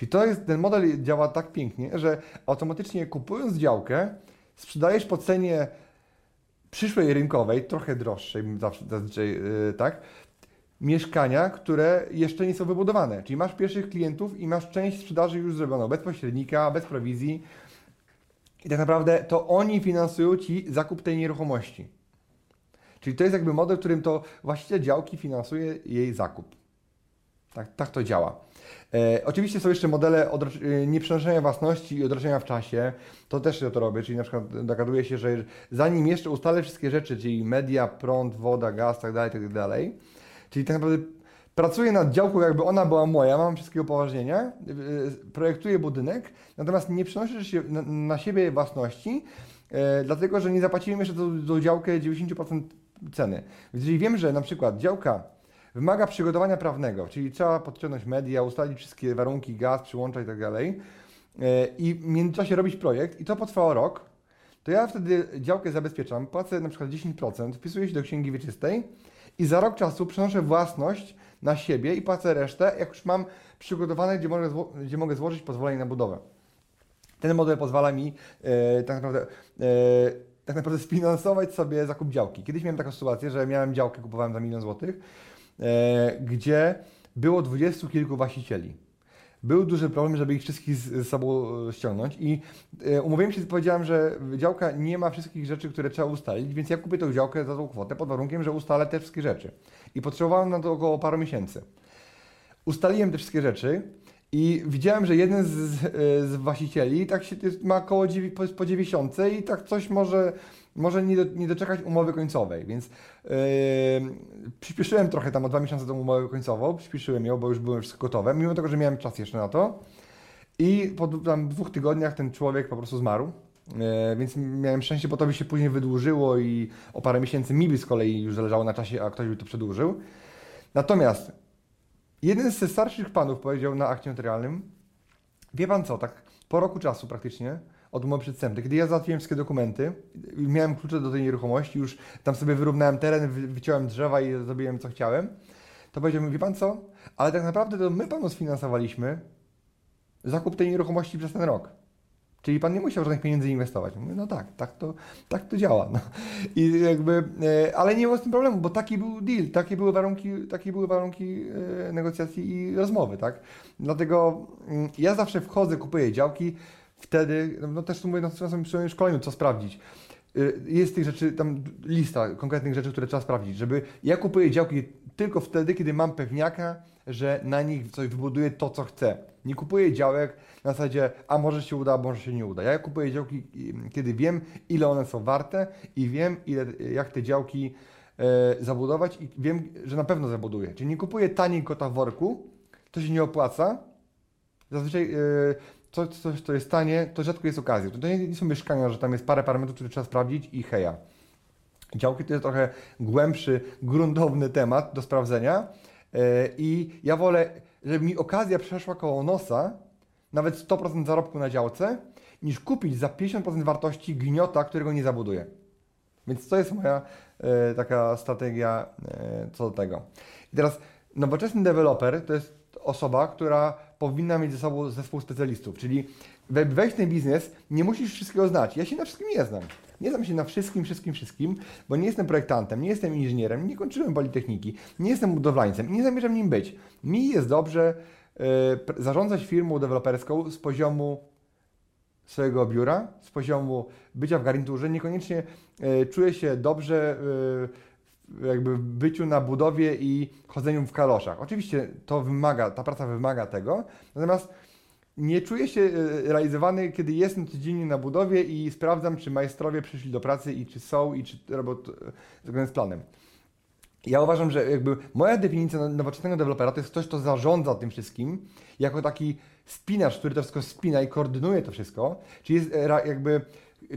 A: Czyli to jest, ten model działa tak pięknie, że automatycznie kupując działkę, sprzedajesz po cenie przyszłej rynkowej, trochę droższej, zawsze zazwyczaj yy, tak, mieszkania, które jeszcze nie są wybudowane. Czyli masz pierwszych klientów i masz część sprzedaży już zrobioną, bez pośrednika, bez prowizji. I tak naprawdę to oni finansują Ci zakup tej nieruchomości. Czyli to jest jakby model, w którym to właściciel działki finansuje jej zakup. Tak, tak to działa. E, oczywiście są jeszcze modele e, nieprzenoszenia własności i odroczenia w czasie. To też ja to robię, czyli na przykład dogaduję się, że zanim jeszcze ustalę wszystkie rzeczy, czyli media, prąd, woda, gaz, tak dalej, tak dalej, Czyli tak naprawdę pracuję nad działką, jakby ona była moja, mam wszystkie upoważnienia, y, projektuję budynek, natomiast nie przenoszę się na, siebie własności, e, dlatego że nie zapłaciłem jeszcze do działkę 90% ceny. Więc jeżeli wiem, że na przykład działka wymaga przygotowania prawnego, czyli trzeba podciągnąć media, ustalić wszystkie warunki, gaz, przyłącza i tak dalej, e, i w międzyczasie robić projekt i to potrwało rok, to ja wtedy działkę zabezpieczam, płacę na przykład 10%, wpisuję się do księgi wieczystej, i za rok czasu przenoszę własność na siebie i płacę resztę, jak już mam przygotowane, gdzie mogę, gdzie mogę złożyć pozwolenie na budowę. Ten model pozwala mi e, tak naprawdę e, tak naprawdę sfinansować sobie zakup działki. Kiedyś miałem taką sytuację, że miałem działkę, kupowałem za milion złotych, gdzie było dwudziestu kilku właścicieli był duży problem, żeby ich wszystkich z sobą e, ściągnąć i e, umówiłem się, powiedziałem, że działka nie ma wszystkich rzeczy, które trzeba ustalić, więc ja kupię tą działkę za tą kwotę pod warunkiem, że ustalę te wszystkie rzeczy. I potrzebowałem na to około paru miesięcy. Ustaliłem te wszystkie rzeczy i widziałem, że jeden z, z właścicieli tak się ma około po 90 i tak coś może może nie, do, nie doczekać umowy końcowej, więc yy, przyspieszyłem trochę tam o dwa miesiące tą umowę końcową, przyspieszyłem ją, bo już byłem wszystko gotowe, mimo tego, że miałem czas jeszcze na to. I po tam dwóch tygodniach ten człowiek po prostu zmarł. Yy, więc miałem szczęście, bo to by się później wydłużyło i o parę miesięcy mi by z kolei już zależało na czasie, a ktoś by to przedłużył. Natomiast jeden ze starszych panów powiedział na akcie notarialnym, wie pan co, tak po roku czasu praktycznie, od umowy przedstępnej. Kiedy ja załatwiłem wszystkie dokumenty, miałem klucze do tej nieruchomości, już tam sobie wyrównałem teren, wyciąłem drzewa i zrobiłem co chciałem, to powiedział mi, wie pan co, ale tak naprawdę to my panu sfinansowaliśmy zakup tej nieruchomości przez ten rok. Czyli pan nie musiał żadnych pieniędzy inwestować. Mówię, no tak, tak to, tak to działa. No. I jakby, e, ale nie było z tym problemu, bo taki był deal, takie były warunki, takie były warunki e, negocjacji i rozmowy, tak? Dlatego mm, ja zawsze wchodzę, kupuję działki, wtedy, no też tu mówię na swoim szkoleniu, co sprawdzić. E, jest tych rzeczy, tam lista konkretnych rzeczy, które trzeba sprawdzić, żeby ja kupuję działki tylko wtedy, kiedy mam pewniaka, że na nich coś wybuduję to, co chcę. Nie kupuję działek na zasadzie, a może się uda, a może się nie uda. Ja kupuję działki, kiedy wiem, ile one są warte i wiem, ile, jak te działki e, zabudować i wiem, że na pewno zabuduję. Czyli nie kupuję taniej kota w worku, to się nie opłaca. Zazwyczaj e, coś, coś, co jest tanie, to rzadko jest okazja. To nie, nie są mieszkania, że tam jest parę parametrów, które trzeba sprawdzić i heja. Działki to jest trochę głębszy, gruntowny temat do sprawdzenia e, i ja wolę, żeby mi okazja przeszła koło nosa, nawet 100% zarobku na działce, niż kupić za 50% wartości gniota, którego nie zabuduję. Więc to jest moja e, taka strategia e, co do tego. I teraz nowoczesny deweloper to jest osoba, która powinna mieć ze sobą zespół specjalistów, czyli wejść w ten biznes nie musisz wszystkiego znać. Ja się na wszystkim nie znam. Nie znam się na wszystkim, wszystkim, wszystkim, bo nie jestem projektantem, nie jestem inżynierem, nie kończyłem Politechniki, nie jestem budowlańcem i nie zamierzam nim być. Mi jest dobrze E, zarządzać firmą deweloperską z poziomu swojego biura, z poziomu bycia w garniturze, niekoniecznie e, czuję się dobrze e, jakby byciu na budowie i chodzeniu w kaloszach. Oczywiście to wymaga, ta praca wymaga tego, natomiast nie czuję się realizowany, kiedy jestem codziennie na budowie i sprawdzam, czy majstrowie przyszli do pracy i czy są i czy robią zgodnie z planem. Ja uważam, że jakby moja definicja nowoczesnego dewelopera to jest ktoś, kto zarządza tym wszystkim, jako taki spinacz, który to wszystko spina i koordynuje to wszystko, czyli jest e, jakby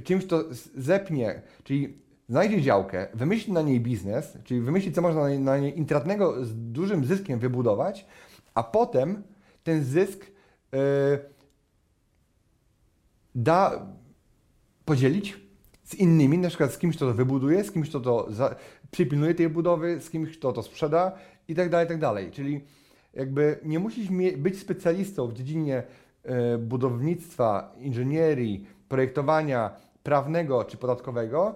A: czymś, to zepnie, czyli znajdzie działkę, wymyśli na niej biznes, czyli wymyśli, co można na niej, na niej intratnego z dużym zyskiem wybudować, a potem ten zysk yy, da podzielić z innymi, na przykład z kimś, kto to wybuduje, z kimś, kto to za, przypilnuje tej budowy, z kimś, kto to sprzeda i tak dalej, tak dalej. Czyli jakby nie musisz być specjalistą w dziedzinie e, budownictwa, inżynierii, projektowania prawnego czy podatkowego,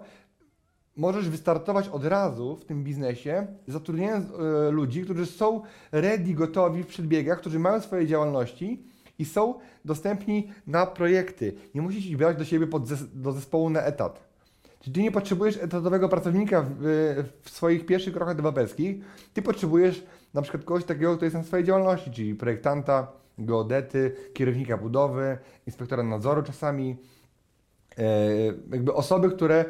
A: możesz wystartować od razu w tym biznesie, zatrudniając e, ludzi, którzy są ready, gotowi w przedbiegach, którzy mają swoje działalności i są dostępni na projekty. Nie musisz ich brać do siebie pod zes do zespołu na etat. Czyli ty nie potrzebujesz etatowego pracownika w, w swoich pierwszych krokach deweloperskich, ty potrzebujesz na przykład kogoś takiego, kto jest na swojej działalności, czyli projektanta, geodety, kierownika budowy, inspektora nadzoru czasami, e, jakby osoby, które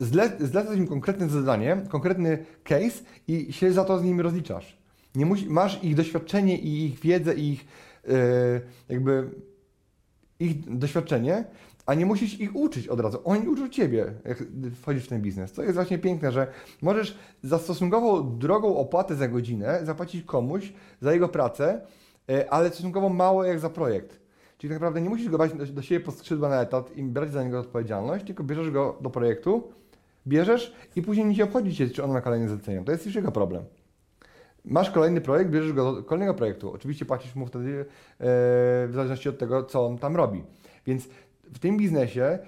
A: zle, zlecasz im konkretne zadanie, konkretny case i się za to z nimi rozliczasz. Nie musi, masz ich doświadczenie i ich wiedzę i ich e, jakby ich doświadczenie, a nie musisz ich uczyć od razu. Oni uczą Ciebie, jak wchodzisz w ten biznes. To jest właśnie piękne, że możesz za stosunkowo drogą opłatę za godzinę zapłacić komuś za jego pracę, e, ale stosunkowo mało jak za projekt. Czyli tak naprawdę nie musisz go brać do siebie pod skrzydła na etat i brać za niego odpowiedzialność, tylko bierzesz go do projektu, bierzesz i później nie obchodzi cię, czy on ma kolejne zlecenie. To jest już jego problem. Masz kolejny projekt, bierzesz go do kolejnego projektu. Oczywiście płacisz mu wtedy e, w zależności od tego, co on tam robi. Więc w tym biznesie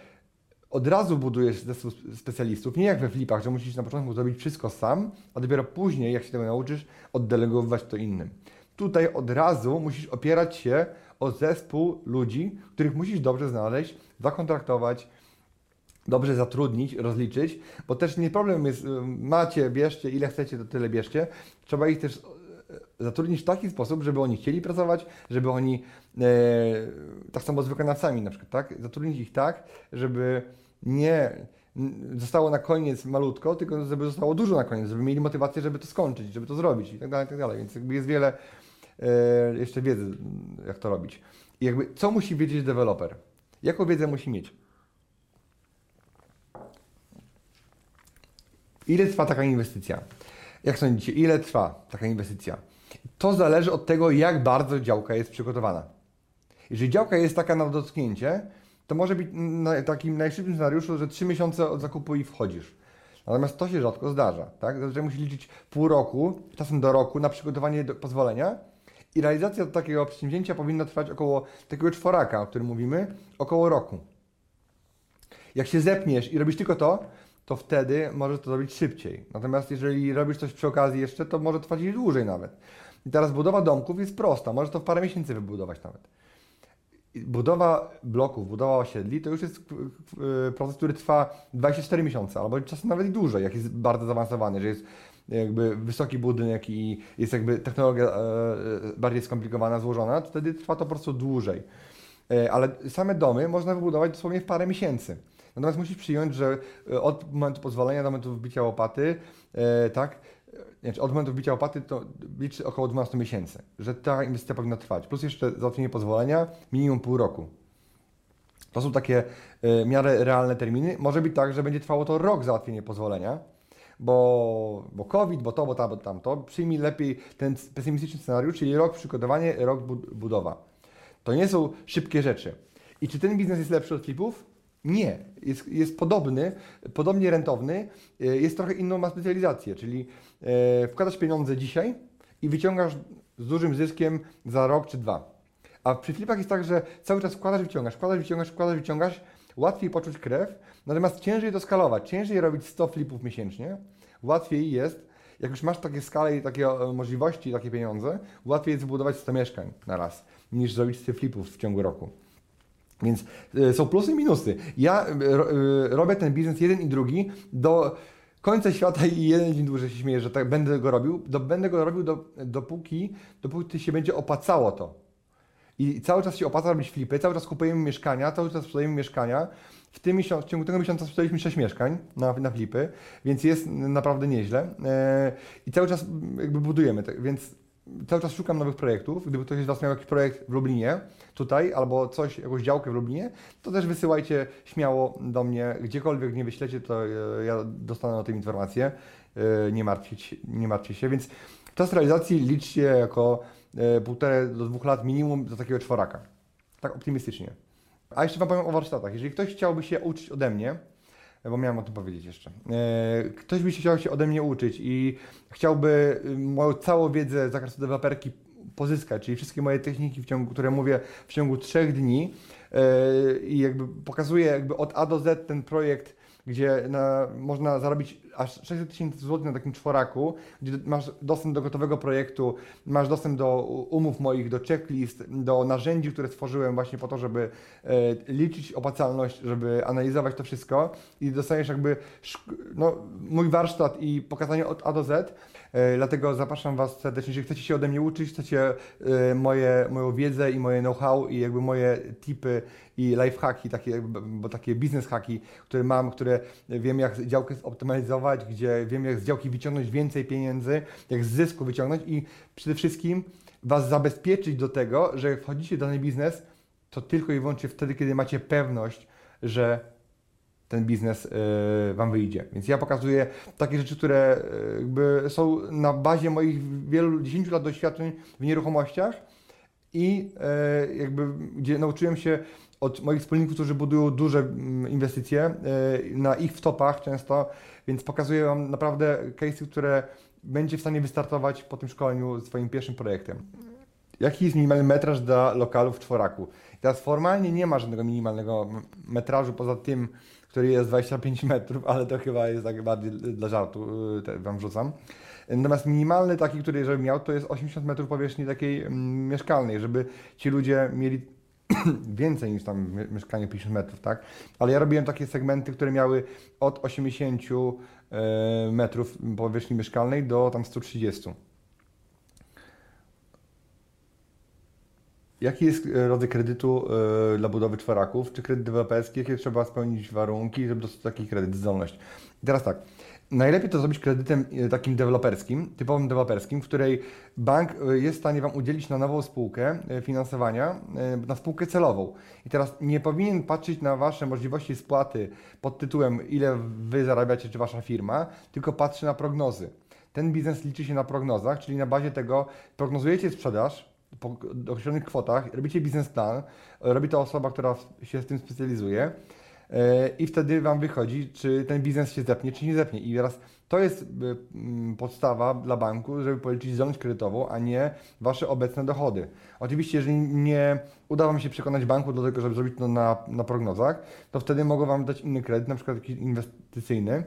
A: od razu budujesz zespół specjalistów, nie jak we flipach, że musisz na początku zrobić wszystko sam, a dopiero później, jak się tego nauczysz, oddelegowywać to innym. Tutaj od razu musisz opierać się o zespół ludzi, których musisz dobrze znaleźć, zakontraktować, dobrze zatrudnić, rozliczyć, bo też nie problem jest, macie, bierzcie, ile chcecie, to tyle bierzcie. Trzeba ich też zatrudnić w taki sposób, żeby oni chcieli pracować, żeby oni, e, tak samo z wykonawcami na przykład, tak? Zatrudnić ich tak, żeby nie zostało na koniec malutko, tylko żeby zostało dużo na koniec, żeby mieli motywację, żeby to skończyć, żeby to zrobić i tak dalej, i tak dalej. Więc jakby jest wiele e, jeszcze wiedzy, jak to robić. I jakby, co musi wiedzieć deweloper? Jaką wiedzę musi mieć? Ile trwa taka inwestycja? Jak sądzicie, ile trwa taka inwestycja? To zależy od tego, jak bardzo działka jest przygotowana. Jeżeli działka jest taka na dotknięcie, to może być na takim najszybszym scenariuszu, że 3 miesiące od zakupu i wchodzisz. Natomiast to się rzadko zdarza. Tak? Zazwyczaj musi liczyć pół roku, czasem do roku na przygotowanie do pozwolenia I realizacja takiego przedsięwzięcia powinna trwać około takiego czworaka, o którym mówimy, około roku. Jak się zepniesz i robisz tylko to, to wtedy możesz to zrobić szybciej. Natomiast jeżeli robisz coś przy okazji jeszcze, to może trwać i dłużej nawet. I teraz budowa domków jest prosta, możesz to w parę miesięcy wybudować nawet. Budowa bloków, budowa osiedli to już jest proces, który trwa 24 miesiące, albo czasem nawet dłużej, jak jest bardzo zaawansowany, że jest jakby wysoki budynek i jest jakby technologia e, bardziej skomplikowana, złożona, to wtedy trwa to po prostu dłużej. E, ale same domy można wybudować dosłownie w parę miesięcy. Natomiast musisz przyjąć, że e, od momentu pozwolenia do momentu wbicia łopaty, tak, znaczy od momentu wbicia łopaty to liczy około 12 miesięcy, że ta inwestycja powinna trwać. Plus jeszcze załatwienie pozwolenia minimum pół roku. To są takie w miarę realne terminy. Może być tak, że będzie trwało to rok załatwienie pozwolenia, bo, bo COVID, bo to, bo tam, bo tamto. Przyjmij lepiej ten pesymistyczny scenariusz, czyli rok przygotowanie, rok budowa. To nie są szybkie rzeczy. I czy ten biznes jest lepszy od flipów? Nie. Jest, jest podobny, podobnie rentowny, e, jest trochę inną ma specjalizację, czyli e, wkładasz pieniądze dzisiaj i wyciągasz z dużym zyskiem za rok czy dwa. A przy flipach jest tak, że cały czas wkładasz, wyciągasz, wkładasz, wyciągasz, wkładasz, wyciągasz, łatwiej poczuć krew, natomiast ciężej to skalować, ciężej robić 100 flipów miesięcznie, łatwiej jest, jak już masz takie skale i takie e, możliwości, takie pieniądze, łatwiej jest wybudować 100 mieszkań na raz, niż zrobić 100 flipów w ciągu roku. Więc y, są plusy i minusy. Ja y, y, robię ten biznes jeden i drugi do końca świata i jeden dzień dłużej się śmieję, że tak będę go robił. Do, będę go robił do, dopóki, dopóki się będzie opłacało to. I cały czas się opłaca robić flipy, cały czas kupujemy mieszkania, cały czas sprzedajemy mieszkania. W, tym miesiącu, w ciągu tego miesiąca sprzedaliśmy 6 mieszkań na, na flipy, więc jest naprawdę nieźle. E, I cały czas jakby budujemy, więc cały czas szukam nowych projektów. Gdyby ktoś z Was miał jakiś projekt w Lublinie, tutaj, albo coś, jakąś działkę w Lublinie, to też wysyłajcie śmiało do mnie. Gdziekolwiek nie wyślecie, to e, ja dostanę o tym informację. E, nie martwcie, nie martwcie się. Więc czas realizacji liczcie jako E, półtorej do dwóch lat minimum do takiego czworaka. Tak optymistycznie. A jeszcze Wam powiem o warsztatach. Jeżeli ktoś chciałby się uczyć ode mnie, bo miałem o tym powiedzieć jeszcze. E, ktoś by chciał się ode mnie uczyć i chciałby y, moją całą wiedzę z zakresu deweloperki pozyskać, czyli wszystkie moje techniki, w ciągu, które mówię w ciągu trzech dni e, i jakby pokazuję jakby od A do Z ten projekt gdzie na, można zarobić aż 600 tysięcy złotych na takim czworaku, gdzie masz dostęp do gotowego projektu, masz dostęp do umów moich, do checklist, do narzędzi, które stworzyłem właśnie po to, żeby e, liczyć opłacalność, żeby analizować to wszystko i dostajesz jakby no, mój warsztat i pokazanie od A do Z. E, dlatego zapraszam Was serdecznie, jeżeli chcecie się ode mnie uczyć, chcecie e, moje, moją wiedzę i moje know-how i jakby moje tipy i lifehacki, takie, bo takie biznes hacki, które mam, które wiem jak działkę zoptymalizować, gdzie wiem jak z działki wyciągnąć więcej pieniędzy, jak z zysku wyciągnąć i przede wszystkim Was zabezpieczyć do tego, że jak wchodzicie w dany biznes, to tylko i wyłącznie wtedy, kiedy macie pewność, że ten biznes y, Wam wyjdzie. Więc ja pokazuję takie rzeczy, które y, jakby są na bazie moich wielu, 10 lat doświadczeń w nieruchomościach i y, jakby gdzie nauczyłem się od moich wspólników, którzy budują duże mm, inwestycje na ich wtopach często, więc pokazuję Wam naprawdę case'y, które będzie w stanie wystartować po tym szkoleniu swoim pierwszym projektem. Jaki jest minimalny metraż dla lokalu w czworaku? Teraz formalnie nie ma żadnego minimalnego metrażu poza tym, który jest 25 metrów, ale to chyba jest tak bardziej dla żartu, y, Wam wrzucam. Natomiast minimalny taki, który żeby miał, to jest 80 metrów powierzchni takiej mm, mieszkalnej, żeby ci ludzie mieli więcej niż tam mieszkanie 50 metrów, tak? Ale ja robiłem takie segmenty, które miały od 80 e, metrów powierzchni mieszkalnej do tam 130. Jaki jest e, rodzaj kredytu y, dla budowy czworaków? Czy kredyt deweloperski? Jakie trzeba spełnić warunki, żeby dostać taki kredyt, zdolność? I teraz tak, najlepiej to zrobić kredytem e, takim deweloperskim, typowym deweloperskim, w której bank jest w stanie Wam udzielić na nową spółkę finansowania, na spółkę celową. I teraz nie powinien patrzeć na Wasze możliwości spłaty pod tytułem ile Wy zarabiacie, czy Wasza firma, tylko patrzy na prognozy. Ten biznes liczy się na prognozach, czyli na bazie tego prognozujecie sprzedaż, po określonych kwotach, robicie biznesplan, robi to osoba, która się z tym specjalizuje e, i wtedy Wam wychodzi, czy ten biznes się zepnie, czy nie zepnie. I teraz to jest e, podstawa dla banku, żeby policzyć zdolność kredytową, a nie Wasze obecne dochody. Oczywiście, jeżeli nie uda Wam się przekonać banku do tego, żeby zrobić to na, na prognozach, to wtedy mogą Wam dać inny kredyt, na przykład jakiś inwestycyjny,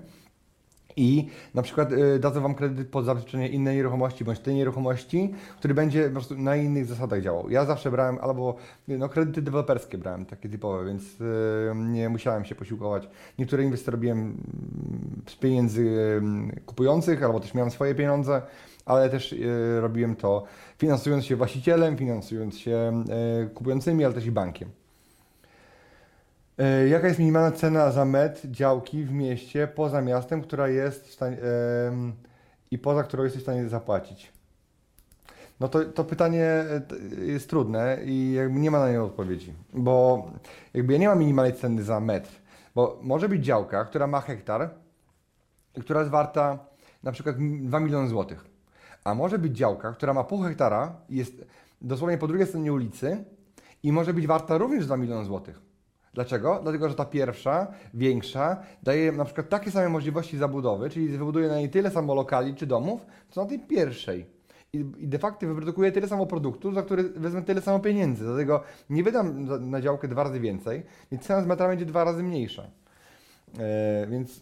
A: i na przykład y, dadzą Wam kredyt pod zabezpieczenie innej nieruchomości bądź tej nieruchomości, który będzie po prostu na innych zasadach działał. Ja zawsze brałem albo no, kredyty deweloperskie brałem, takie typowe, więc y, nie musiałem się posiłkować. Niektóre inwestycje robiłem mm, z pieniędzy y, kupujących, albo też miałem swoje pieniądze, ale też y, robiłem to finansując się właścicielem, finansując się y, kupującymi, ale też i bankiem. E, jaka jest minimalna cena za metr działki w mieście poza miastem, która jest w stanie, i poza którą jesteś w stanie zapłacić? No to, to pytanie e, jest trudne i jakby nie ma na nie odpowiedzi, bo jakby ja nie mam minimalnej ceny za metr, bo może być działka, która ma hektar i która jest warta na przykład 2 miliony złotych, a może być działka, która ma pół hektara i jest dosłownie po drugiej stronie ulicy i może być warta również 2 miliony złotych. Dlaczego? Dlatego, że ta pierwsza, większa, daje na przykład takie same możliwości zabudowy, czyli wybuduje na niej tyle samo lokali czy domów, co na tej pierwszej. I, de facto wyprodukuje tyle samo produktu, za który wezmę tyle samo pieniędzy. Dlatego nie wydam na działkę dwa razy więcej, więc cena z metra będzie dwa razy mniejsza. E, więc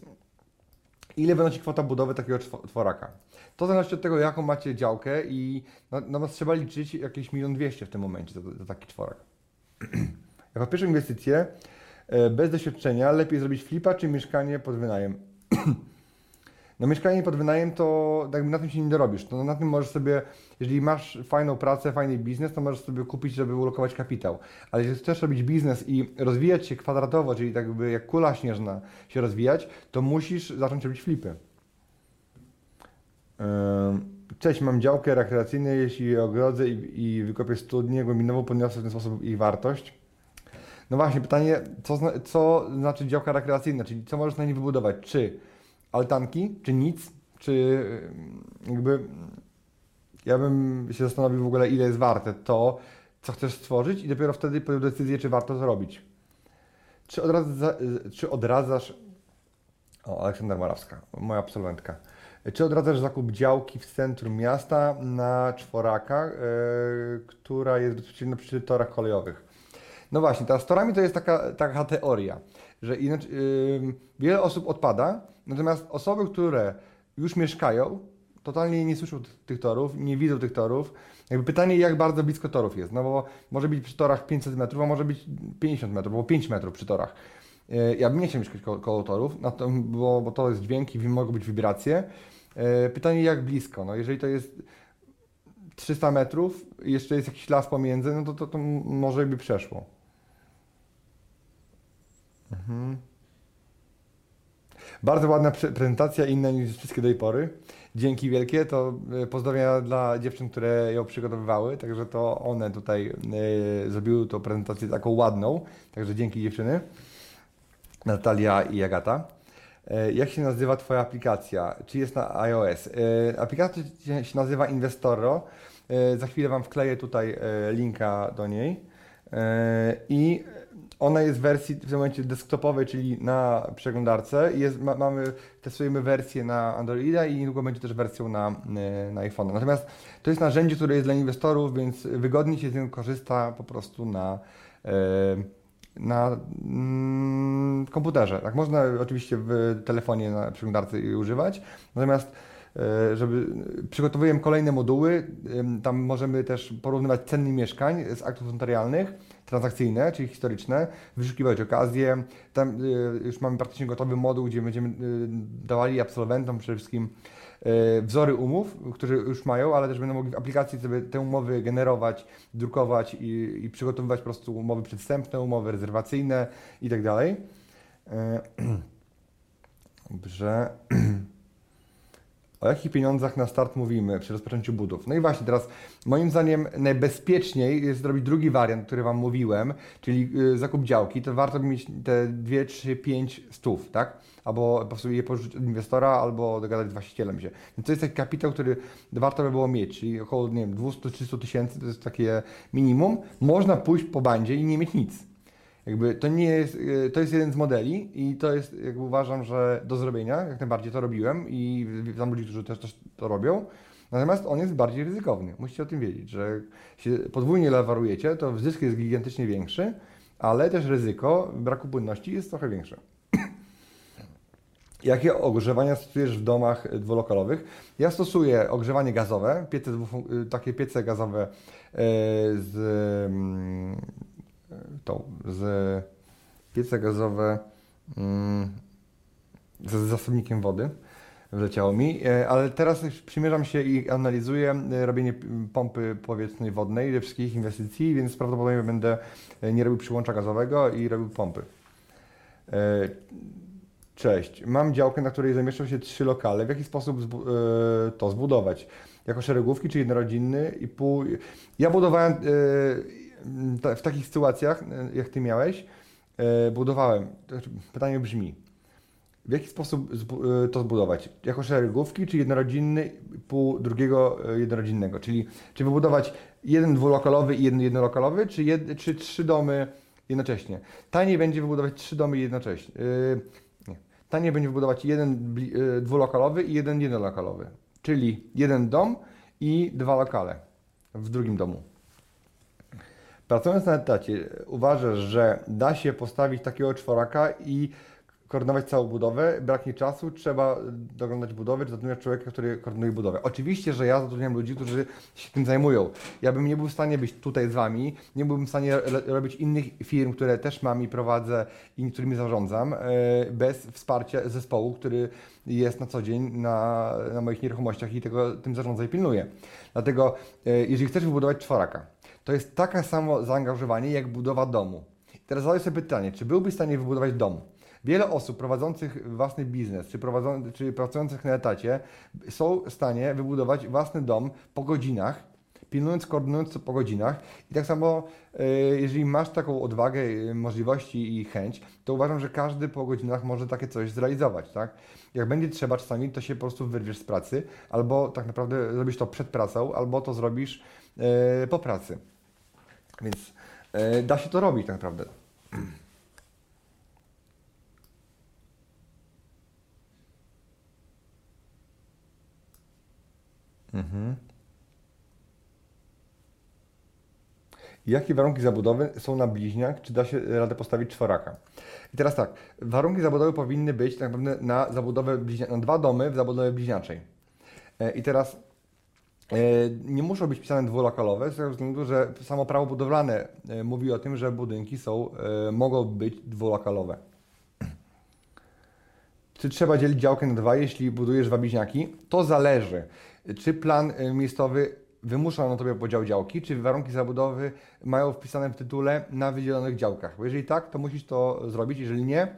A: ile wynosi kwota budowy takiego czworaka? To zależy od tego, jaką macie działkę i no, no trzeba liczyć jakieś milion dwieście w tym momencie za, za taki czworak. Jako pierwszą inwestycję e, bez doświadczenia lepiej zrobić flipa czy mieszkanie pod wynajem. No mieszkanie pod wynajem to jakby na tym się nie dorobisz. To na tym możesz sobie, jeżeli masz fajną pracę, fajny biznes, to możesz sobie kupić, żeby ulokować kapitał. Ale jeżeli chcesz robić biznes i rozwijać się kwadratowo, czyli tak jakby jak kula śnieżna się rozwijać, to musisz zacząć robić flipy. Cześć, mam działkę rekreacyjną, jeśli je ogrodzę i, i wykopię studnię głębinową, podniosę w ten sposób ich wartość. No właśnie, pytanie, co, co znaczy działka rekreacyjna, czyli co możesz na niej wybudować? Czy altanki, czy nic, czy jakby ja bym się zastanowił w ogóle, ile jest warte to, co chcesz stworzyć i dopiero wtedy podjął decyzję, czy warto zrobić. Czy, odradza, czy odradzasz... O, Aleksandra Morawska, moja absolwentka. Czy odradzasz zakup działki w centrum miasta na czworaka, yy, która jest bezpośrednio przy torach kolejowych? No właśnie, teraz torami to jest taka, taka teoria, że inaczej, yy, wiele osób odpada, natomiast osoby, które już mieszkają, totalnie nie słyszą tych torów, nie widzą tych torów. Jakby pytanie, jak bardzo blisko torów jest, no bo może być przy torach 500 metrów, a może być 50 metrów, albo 5 metrów przy torach. Yy, ja bym nie chciał mieszkać koło, koło torów, no to, bo, bo to jest dźwięk i mogą być wibracje. Yy, pytanie, jak blisko? No jeżeli to jest 300 metrów jeszcze jest jakiś las pomiędzy, no to, to, to może by przeszło. Mhm. Bardzo ładna prezentacja, inna niż wszystkie do tej pory. Dzięki wielkie, to e, pozdrowienia dla dziewczyn, które ją przygotowywały, także to one tutaj y, zrobiły tą prezentację taką ładną, także dzięki dziewczyny. Natalia i Agata. Y, jak się nazywa Twoja aplikacja? Czy jest na iOS? Aplikacja się nazywa Investoro. Za chwilę Wam wkleję tutaj linka do niej. I ona jest w wersji w tym momencie desktopowej, czyli na przeglądarce. Jest, ma, mamy, testujemy wersję na Androida i niedługo będzie też wersją na, e, na iPhone. Natomiast to jest narzędzie, które jest dla inwestorów, więc wygodnie się z niego korzysta po prostu na, e, na mm, komputerze. Tak, można oczywiście w telefonie na przeglądarce używać, natomiast e, żeby przygotowujemy kolejne moduły, tam możemy też porównywać ceny mieszkań z aktów notarialnych transakcyjne, czyli historyczne, wyszukiwać okazje. Tam y, już mamy praktycznie gotowy moduł, gdzie będziemy y, dawali absolwentom przede wszystkim y, wzory umów, które już mają, ale też będą mogli w aplikacji sobie te umowy generować, drukować i, i przygotowywać po prostu umowy przedstępne, umowy rezerwacyjne i tak dalej. Dobrze. O jakich pieniądzach na start mówimy przy rozpoczęciu budów? No i właśnie teraz, moim zdaniem najbezpieczniej jest zrobić drugi wariant, który Wam mówiłem, czyli y, zakup działki. To warto mieć te 2, 3, 5 stów, tak? Albo po prostu je pożyczyć od inwestora, albo dogadać z właścicielem się. Więc to jest taki kapitał, który warto by było mieć, czyli około, nie wiem, 200-300 tysięcy to jest takie minimum. Można pójść po bandzie i nie mieć nic. Jakby to nie jest, y, to jest jeden z modeli i to jest, jakby uważam, że do zrobienia, jak najbardziej to robiłem i znam ludzi, którzy też, też to robią. Natomiast on jest bardziej ryzykowny. Musicie o tym wiedzieć, że się podwójnie lewarujecie, to zysk jest gigantycznie większy, ale też ryzyko braku płynności jest trochę większe. Jakie ogrzewania stosujesz w domach dwulokalowych? Ja stosuję ogrzewanie gazowe, piece, dwufunk- takie piece gazowe e, z, mm, tą, z piece gazowe mm, z zasobnikiem wody wleciało mi, e, ale teraz przymierzam się i analizuję e, robienie pompy powietrznej wodnej we wszystkich inwestycji, więc prawdopodobnie będę e, nie robił przyłącza gazowego i robił pompy. Cześć. Mam działkę, na której zamieszczą się trzy lokale. W jaki sposób to zbudować? Jako szeregówki czy jednorodzinny i pół. Ja budowałem w takich sytuacjach, e, jak ty miałeś, e, budowałem. znaczy, Pytanie brzmi: w jaki sposób e, to zbudować? Jako szeregówki czy jednorodzinny pół drugiego jednorodzinnego? Czyli czy wybudować jeden dwulokalowy i jeden jednolokalowy, czy, jed, czy trzy domy jednocześnie? Taniej będzie wybudować trzy domy jednocześnie. Nie. Taniej będzie wybudować jeden dwulokalowy i jeden jednolokalowy. Czyli jeden dom i dwa lokale w drugim domu. Pracując na etacie, uważasz, że da się postawić takiego czworaka i koordynować całą budowę, braknie czasu, trzeba doglądać budowy, czy zatrudniać człowieka, który koordynuje budowę. Oczywiście, że ja zatrudniam ludzi, którzy się tym zajmują. Ja bym nie był w stanie być tutaj z Wami, nie byłbym w stanie robić innych firm, które też mam i prowadzę i którymi zarządzam, e, bez wsparcia zespołu, który jest na co dzień na, na moich nieruchomościach i tego tym zarządza i pilnuje. Dlatego, e, jeżeli chcesz wybudować czworaka, to jest takie samo zaangażowanie jak budowa domu. Teraz zadaj sobie pytanie, czy byłbyś w stanie wybudować dom? Wiele osób prowadzących własny biznes, czy, czy pracujących na etacie, są w stanie wybudować własny dom po godzinach, pilnując, koordynując to po godzinach. I tak samo, e, jeżeli masz taką odwagę, e, możliwości i chęć, to uważam, że każdy po godzinach może takie coś zrealizować, tak? Jak będzie trzeba czasami, to się po prostu wyrwiesz z pracy, albo tak naprawdę zrobisz to przed pracą, albo to zrobisz e, po pracy. Więc e, da się to robić tak naprawdę. Mhm. Jakie warunki zabudowy są na bliźniach? Czy da się radę postawić czworaka? I teraz tak, warunki zabudowy powinny być tak naprawdę na zabudowę bliźnia- na dwa domy w zabudowie bliźniaczej. E, I teraz nie muszą być pisane dwulokalowe, z tego względu, że samo prawo budowlane e, mówi o tym, że budynki są, e, mogą być dwulokalowe. Czy trzeba dzielić działkę na dwa, jeśli budujesz dwa bliźniaki? To zależy. Czy plan miejscowy wymusza na tobie podział działki, czy warunki zabudowy mają wpisane w tytule na wydzielonych działkach? Bo jeżeli tak, to musisz to zrobić. Jeżeli nie,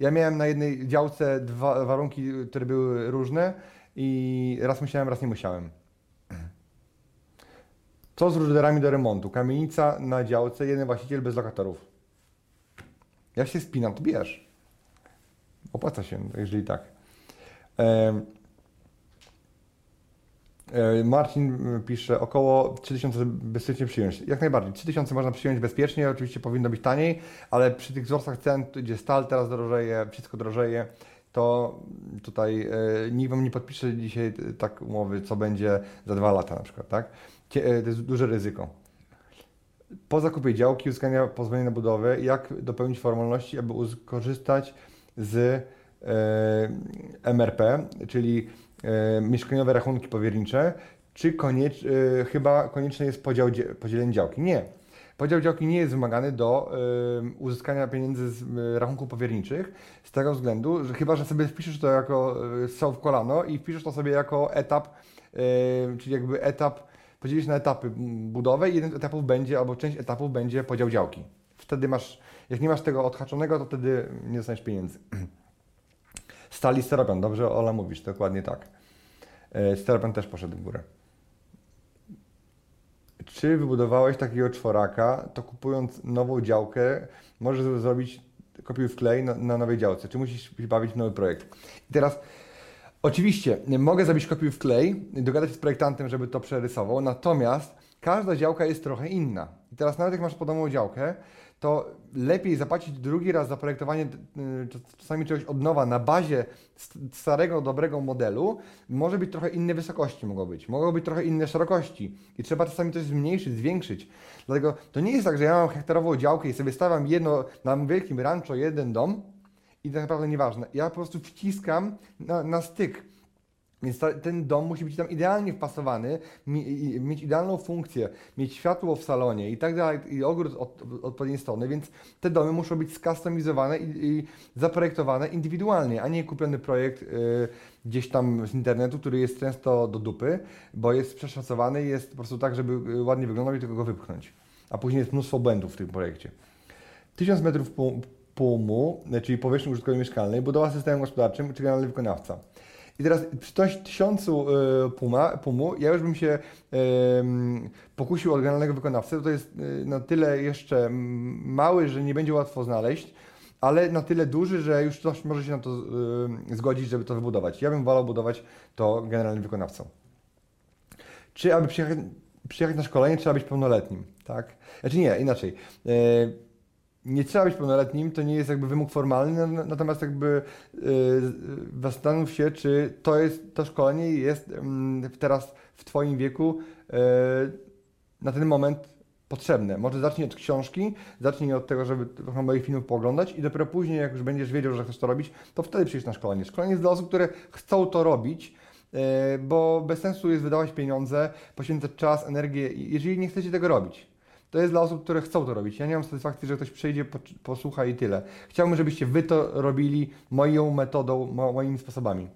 A: ja miałem na jednej działce dwa warunki, które były różne i raz musiałem, raz nie musiałem. Co z różderami do remontu? Kamienica na działce, jeden właściciel bez lokatorów. Ja się spinam, to bierz. Opłaca się, jeżeli tak. E, Marcin pisze, około 3000 bezpiecznie przyjąć. Jak najbardziej. 3000 można przyjąć bezpiecznie, oczywiście powinno być taniej, ale przy tych wzrostach cen, gdzie stal teraz drożeje, wszystko drożeje, to tutaj e, nikt Wam nie podpisze dzisiaj tak umowy, co będzie za dwa lata na przykład, tak? E, To jest duże ryzyko. Po zakupie działki, uzyskania pozwolenia na budowę, jak dopełnić formalności, aby korzystać z e, MRP, czyli e, mieszkaniowe rachunki powiernicze, czy koniecz, chyba konieczny jest podział, dzie- podzielenie działki? Nie. Podział działki nie jest wymagany do uzyskania pieniędzy z rachunków powierniczych, z tego względu, że chyba, że sobie wpiszesz to jako strzał w kolano i wpiszesz to sobie jako etap, czyli jakby etap, podzielisz na etapy m, budowę i jeden z etapów będzie, albo część etapów będzie podział działki. Wtedy masz, jak nie masz tego odhaczonego, to wtedy nie dostaniesz pieniędzy. Stali steropian, dobrze Ola mówisz, dokładnie tak. E, Steropian też poszedł w górę. Czy wybudowałeś takiego czworaka, to kupując nową działkę, możesz zrobić kopiuj w klej na, na nowej działce? Czy musisz się bawić nowy projekt? I teraz, oczywiście, mogę zrobić kopiuj w klej, dogadać się z projektantem, żeby to przerysował, natomiast każda działka jest trochę inna. I teraz nawet jak masz podobną działkę, to lepiej zapłacić drugi raz za projektowanie y, czasami czegoś od nowa na bazie starego, dobrego modelu. Może być trochę inne wysokości mogą być, mogą być trochę inne szerokości i trzeba czasami coś zmniejszyć, zwiększyć. Dlatego to nie jest tak, że ja mam hektarową działkę i sobie stawiam jedno na wielkim rancho jeden dom i tak naprawdę nieważne. Ja po prostu wciskam na, na styk więc ta, ten dom musi być tam idealnie wpasowany, mi, mieć idealną funkcję, mieć światło w salonie i tak dalej, i ogród od, od odpowiedniej strony, więc te domy muszą być skustomizowane i, i zaprojektowane indywidualnie, a nie kupiony projekt y, gdzieś tam z internetu, który jest często do dupy, bo jest przeszacowany i jest po prostu tak, żeby ładnie wyglądał i tylko go wypchnąć. A później jest mnóstwo błędów w tym projekcie. 1000 metrów pumu, czyli powierzchni użytkowej mieszkalnej, budowa systemem gospodarczym czy generalny wykonawca. I teraz przy tysiącu y, puma, pumu ja już bym się pokusił o generalnego wykonawcę. To jest y, na tyle jeszcze mały, że nie będzie łatwo znaleźć, ale na tyle duży, że już ktoś może się na to zgodzić, żeby to wybudować. Ja bym wolał budować to generalnym wykonawcą. Czy aby przyjechać, przyjechać na szkolenie, trzeba być pełnoletnim, tak? Znaczy nie, inaczej nie trzeba być pełnoletnim, to nie jest jakby wymóg formalny, natomiast jakby yy, zastanów się, czy to jest, to szkolenie jest yy, teraz w Twoim wieku yy, na ten moment potrzebne. Może zacznij od książki, zacznij od tego, żeby trochę moich filmów pooglądać i dopiero później, jak już będziesz wiedział, że chcesz to robić, to wtedy przyjdziesz na szkolenie. Szkolenie jest dla osób, które chcą to robić, yy, bo bez sensu jest wydawać pieniądze, poświęcać czas, energię, jeżeli nie chcecie tego robić to jest dla osób, które chcą to robić. Ja nie mam satysfakcji, że ktoś przyjdzie, posłucha i tyle. Chciałbym, żebyście wy to robili moją metodą, moimi sposobami.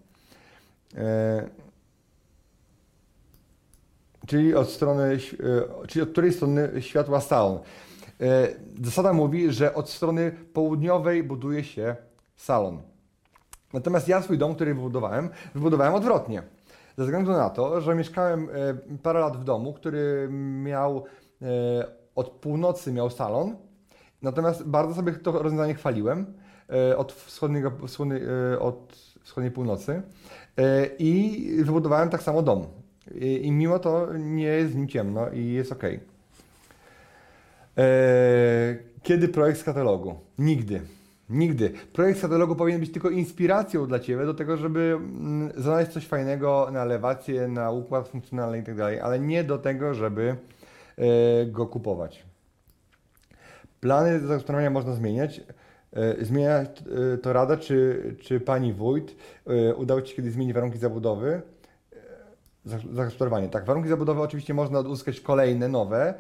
A: E, czyli od strony, e, czyli od której strony światła salon. E, zasada mówi, że od strony południowej buduje się salon. Natomiast ja swój dom, który wybudowałem, wybudowałem odwrotnie. Ze względu na to, że mieszkałem parę lat w domu, który miał od północy miał salon, natomiast bardzo sobie to rozwiązanie chwaliłem e, od, wschodniego, wschodniej, e, od wschodniej północy e, i wybudowałem tak samo dom. I, mimo to nie jest w nim ciemno i jest ok. Kiedy projekt z katalogu? Nigdy. Nigdy. Projekt z katalogu powinien być tylko inspiracją dla Ciebie do tego, żeby mm, znaleźć coś fajnego na elewację, na układ funkcjonalny itd., tak ale nie do tego, żeby E, go kupować. Plany zagospodarowania można zmieniać. E, zmienia e, to Rada, czy, czy Pani Wójt udało Ci się kiedyś zmienić warunki zabudowy? Zagospodarowanie, tak. Warunki zabudowy oczywiście można uzyskać kolejne, nowe,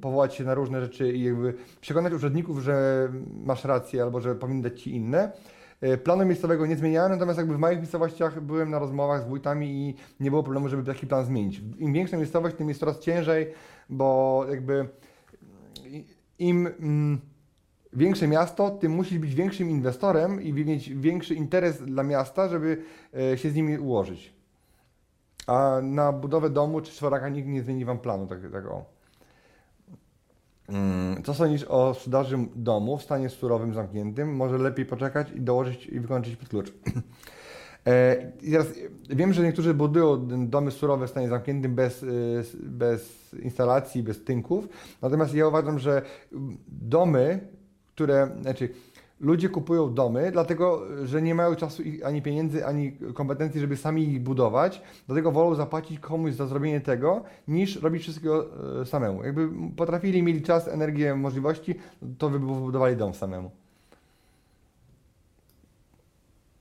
A: powołać się na różne rzeczy i jakby przekonać urzędników, że masz rację albo że powinny dać Ci inne. E, planu miejscowego nie zmieniałem, natomiast jakby w małych miejscowościach byłem na rozmowach z wójtami i nie było problemu, żeby taki plan zmienić. Im większa miejscowość, tym jest coraz ciężej, bo jakby im mm, większe miasto, tym musisz być większym inwestorem i mieć większy interes dla miasta, żeby e, się z nimi ułożyć. A na budowę domu czy czworaka nikt nie zmieni Wam planu, tak, tak o. Mm, co sądzisz o sprzedaży domu w stanie surowym, zamkniętym? Może lepiej poczekać i dołożyć i wykończyć pod klucz. E, I teraz wiem, że niektórzy budują domy surowe w stanie zamkniętym bez, e, bez instalacji, bez tynków. Natomiast ja uważam, że domy, które, znaczy ludzie kupują domy, dlatego że nie mają czasu ani pieniędzy, ani kompetencji, żeby sami ich budować. Dlatego wolą zapłacić komuś za zrobienie tego, niż robić wszystkiego e, samemu. Jakby potrafili, mieli czas, energię, możliwości, to by wybudowali dom samemu.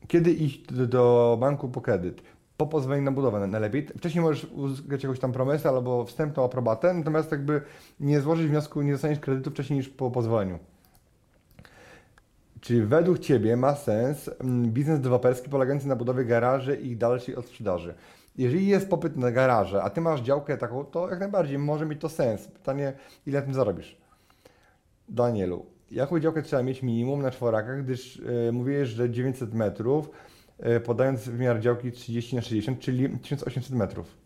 A: Kiedy iść do banku po kredyt? Po pozwoleniu na budowę najlepiej. Wcześniej możesz uzyskać jakąś tam promesę albo wstępną aprobatę, natomiast jakby nie złożyć wniosku, nie dostaniesz kredytu wcześniej niż po pozwoleniu. Czy według Ciebie ma sens mm, biznes deweloperski polegający na budowie garaży i dalszej odsprzedaży? Jeżeli jest popyt na garaże, a Ty masz działkę taką, to jak najbardziej może mieć to sens. Pytanie, ile tym zarobisz? Danielu, jaką działkę trzeba mieć minimum na czworakach, gdyż yy, mówiłeś, że 900 metrów, yy, podając wymiar działki 30 na 60, czyli 1800 metrów.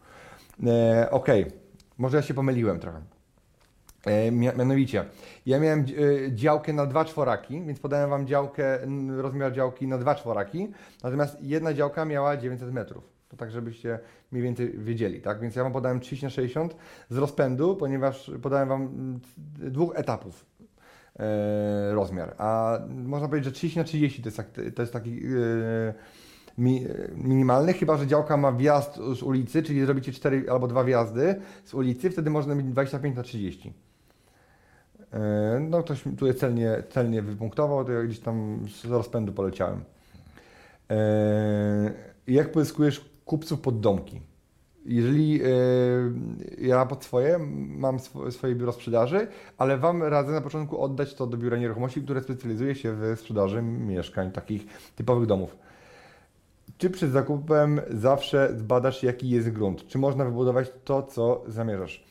A: Yy, ok, może ja się pomyliłem trochę. E, mianowicie, ja miałem e, działkę na dwa czworaki, więc podałem Wam działkę, rozmiar działki na dwa czworaki, natomiast jedna działka miała 900 metrów. To tak, żebyście mniej więcej wiedzieli, tak? Więc ja Wam podałem 30 na 60 z rozpędu, ponieważ podałem Wam dwóch etapów. e, rozmiar. A można powiedzieć, że 30 na 30 to jest, tak, to jest taki mi, minimalny, chyba że działka ma wjazd z ulicy, czyli zrobicie 4 albo 2 wjazdy z ulicy, wtedy można mieć 25 na 30. E, no ktoś tu jest celnie, celnie wypunktował, to ja gdzieś tam z rozpędu poleciałem. E, jak pozyskujesz kupców pod domki? Jeżeli e, ja pod swoje mam swoje biuro sprzedaży, ale Wam radzę na początku oddać to do biura nieruchomości, które specjalizuje się w sprzedaży mieszkań, takich typowych domów. Czy przed zakupem zawsze zbadasz, jaki jest grunt? Czy można wybudować to, co zamierzasz?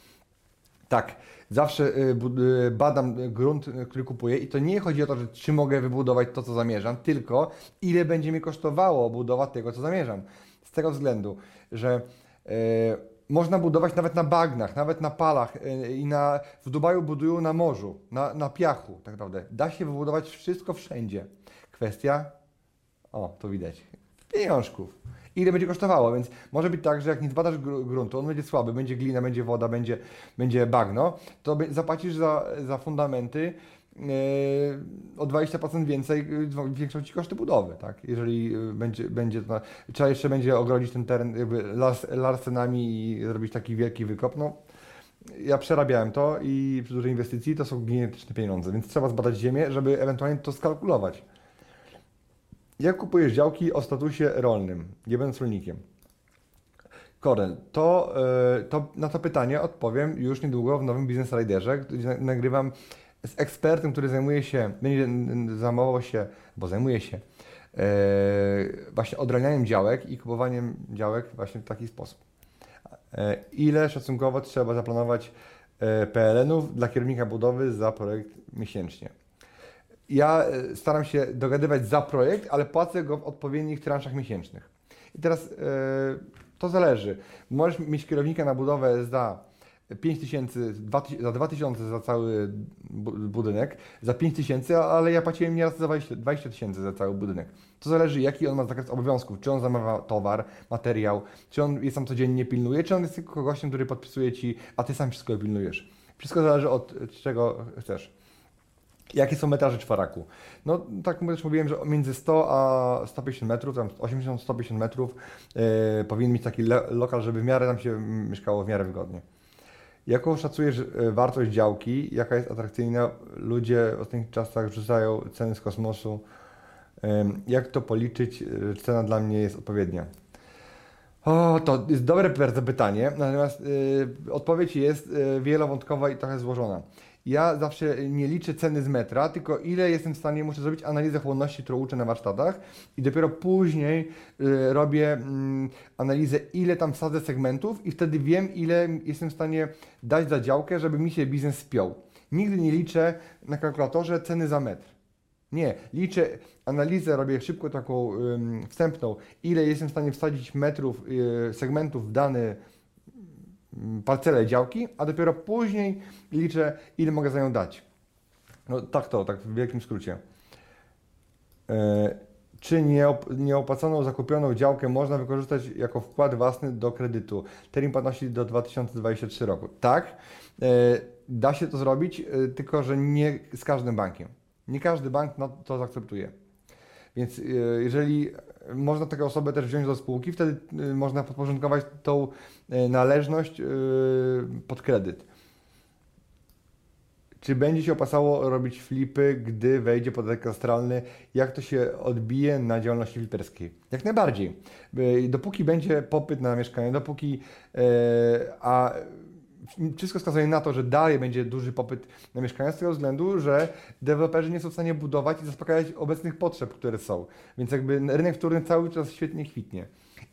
A: Tak, zawsze y, y, badam grunt, który kupuję i to nie chodzi o to, że czy mogę wybudować to, co zamierzam, tylko ile będzie mi kosztowało budowa tego, co zamierzam. Z tego względu, że yy, można budować nawet na bagnach, nawet na palach i na, w Dubaju budują na morzu, na, na piachu tak naprawdę. Da się wybudować wszystko wszędzie. Kwestia, o, to widać, pieniążków ile będzie kosztowało, więc może być tak, że jak nie zbadasz gruntu, on będzie słaby, będzie glina, będzie woda, będzie, będzie bagno, to zapłacisz za, za fundamenty yy, o 20% więcej, yy, większą Ci koszty budowy, tak? Jeżeli yy, będzie, będzie to, trzeba jeszcze będzie ogrodzić ten teren jakby las, larsenami i zrobić taki wielki wykop, no ja przerabiałem to i przy dużej inwestycji to są gigantyczne pieniądze, więc trzeba zbadać ziemię, żeby ewentualnie to skalkulować. Jak kupujesz działki o statusie rolnym, nie będąc rolnikiem? Korel, to, e, to na to pytanie odpowiem już niedługo w nowym Business Riderze, gdzie nagrywam z ekspertem, który zajmuje się, będzie zajmował się, bo zajmuje się e, właśnie odranianiem działek i kupowaniem działek właśnie w taki sposób. E, ile szacunkowo trzeba zaplanować PLN-ów dla kierownika budowy za projekt miesięcznie? Ja e, staram się dogadywać za projekt, ale płacę go w odpowiednich transzach miesięcznych. I teraz yy, to zależy. Możesz mieć kierownika na budowę za 5 tysięcy, za 2 tysiące za cały budynek, za 5 tysięcy, ale ja płaciłem nieraz za 20 tysięcy za cały budynek. To zależy, jaki on ma zakres obowiązków, czy on zamawia towar, materiał, czy on jest tam codziennie pilnuje, czy on jest tylko gościem, który podpisuje Ci, a Ty sam wszystko pilnujesz. Wszystko zależy od czego chcesz. Jakie są metraże czworaku? No tak też mówiłem, że między 100 a 150 metrów, tam 80-150 metrów yy, powinien mieć taki lokal, żeby w miarę nam się mieszkało w miarę wygodnie. Jaką szacujesz e, wartość działki? Jaka jest atrakcyjna? Ludzie w ostatnich czasach rzucają ceny z kosmosu. Yy, jak to policzyć? Cena dla mnie jest odpowiednia. O, to jest dobre pytanie, natomiast yy, odpowiedź jest wielowątkowa i trochę złożona ja zawsze nie liczę ceny z metra, tylko ile jestem w stanie, muszę zrobić analizę chłonności, którą uczę na warsztatach i dopiero później y, robię y, analizę, ile tam wsadzę segmentów i wtedy wiem, ile jestem w stanie dać za działkę, żeby mi się biznes spiął. Nigdy nie liczę na kalkulatorze ceny za metr. Nie, liczę analizę, robię szybko taką y, wstępną, ile jestem w stanie wsadzić metrów, y, segmentów w dany Parcelę działki, a dopiero później liczę, ile mogę za nią dać. No tak to, tak w wielkim skrócie. E, czy nieopłaconą zakupioną działkę można wykorzystać jako wkład własny do kredytu? Termin płatności do 2023 roku. Tak, e, da się to zrobić, e, tylko że nie z każdym bankiem. Nie każdy bank to zaakceptuje. Więc jeżeli można taką osobę też wziąć do spółki, wtedy y, można podporządkować tą y, należność y, pod kredyt. Czy będzie się opasało robić flipy, gdy wejdzie podatek katastralny? Jak to się odbije na działalności fliperskiej? Jak najbardziej. Dopóki będzie popyt na mieszkanie, dopóki a wszystko wskazuje na to, że dalej będzie duży popyt na mieszkania z tego względu, że deweloperzy nie są w stanie budować i zaspokajać obecnych potrzeb, które są. Więc jakby rynek wtórny cały czas świetnie kwitnie.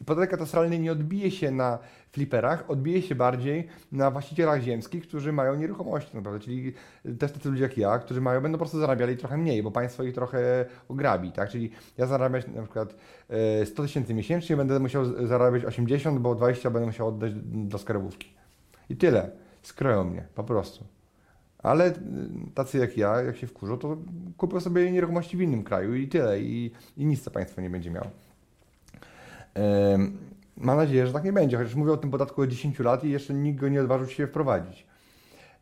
A: Podatek katastralny nie odbije się na fliperach, odbije się bardziej na właścicielach ziemskich, którzy mają nieruchomości, naprawdę, czyli też tacy ludzie jak ja, którzy mają, będą po prostu zarabiali trochę mniej, bo państwo ich trochę ograbi, tak? Czyli ja zarabiać na przykład 100 e, tysięcy miesięcznie, będę musiał zarabiać 80, bo 20 będę musiał oddać do skarbówki. I tyle. Skroją mnie, po prostu. Ale y, tacy jak ja, jak się wkurzą, to kupią sobie nieruchomości w innym kraju i tyle. I, i nic to państwo nie będzie miało. Mam nadzieję, że tak nie będzie, chociaż mówię o tym podatku od 10 lat i jeszcze nikt go nie odważył się wprowadzić.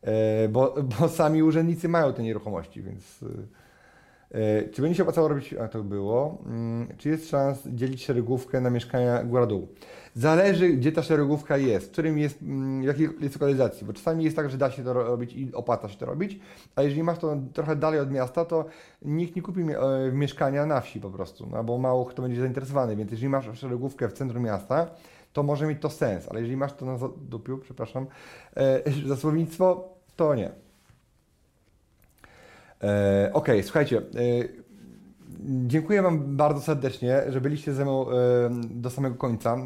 A: e, bo, bo sami urzędnicy mają te nieruchomości, więc e, czy będzie się opłacało robić, a to było, mm, czy jest szans dzielić szeregówkę na mieszkania góra-dół? Zależy, gdzie ta szeregówka jest, w którym jest, mm, w jakiej jest lokalizacji, bo czasami jest tak, że da się to robić i opłaca się to robić, a jeżeli masz to trochę dalej od miasta, to nikt nie kupi e, mieszkania na wsi po prostu, no, bo mało kto będzie zainteresowany, więc jeżeli masz szeregówkę w centrum miasta, to może mieć to sens, ale jeżeli masz to na dupiu, przepraszam, e, za to nie. E, ok, słuchajcie, e, Dziękuję Wam bardzo serdecznie, że byliście ze mną e, do samego końca. E,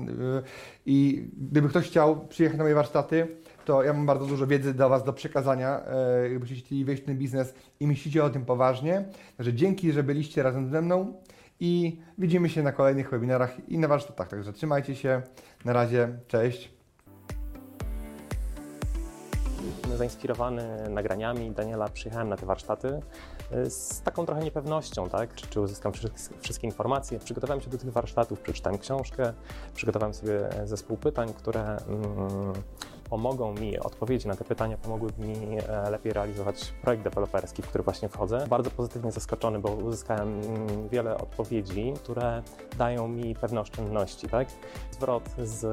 A: I gdyby ktoś chciał przyjechać na moje warsztaty, to ja mam bardzo dużo wiedzy dla Was do przekazania, e, gdybyście chcieli wejść w ten biznes i myślicie o tym poważnie. Także dzięki, że byliście razem ze mną i widzimy się na kolejnych webinarach i na warsztatach. Także trzymajcie się. Na razie, cześć.
B: Zainspirowany nagraniami Daniela przyjechałem na te warsztaty y, z taką trochę niepewnością, tak? Czy, czy uzyskam wszystkie informacje. Przygotowałem się do tych warsztatów, przeczytałem książkę, przygotowałem sobie zespół pytań, które mm, pomogą mi, odpowiedzi na te pytania pomogły mi e, lepiej realizować projekt deweloperski, w który właśnie wchodzę. Bardzo pozytywnie zaskoczony, bo uzyskałem mm, wiele odpowiedzi, które dają mi pewne oszczędności, tak? Zwrot z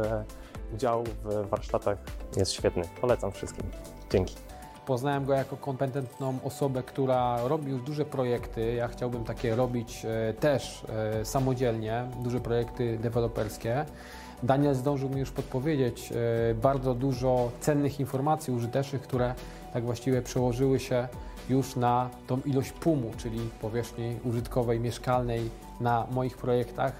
B: udziału w warsztatach jest świetny. Polecam wszystkim. Dzięki.
C: Poznałem go jako kompetentną osobę, która robi już duże projekty. Ja chciałbym takie robić e, też e, samodzielnie, duże projekty deweloperskie. Daniel zdążył mi już podpowiedzieć e, bardzo dużo cennych informacji użytecznych, które tak właściwie przełożyły się już na tą ilość pumu, czyli powierzchni użytkowej, mieszkalnej na moich projektach.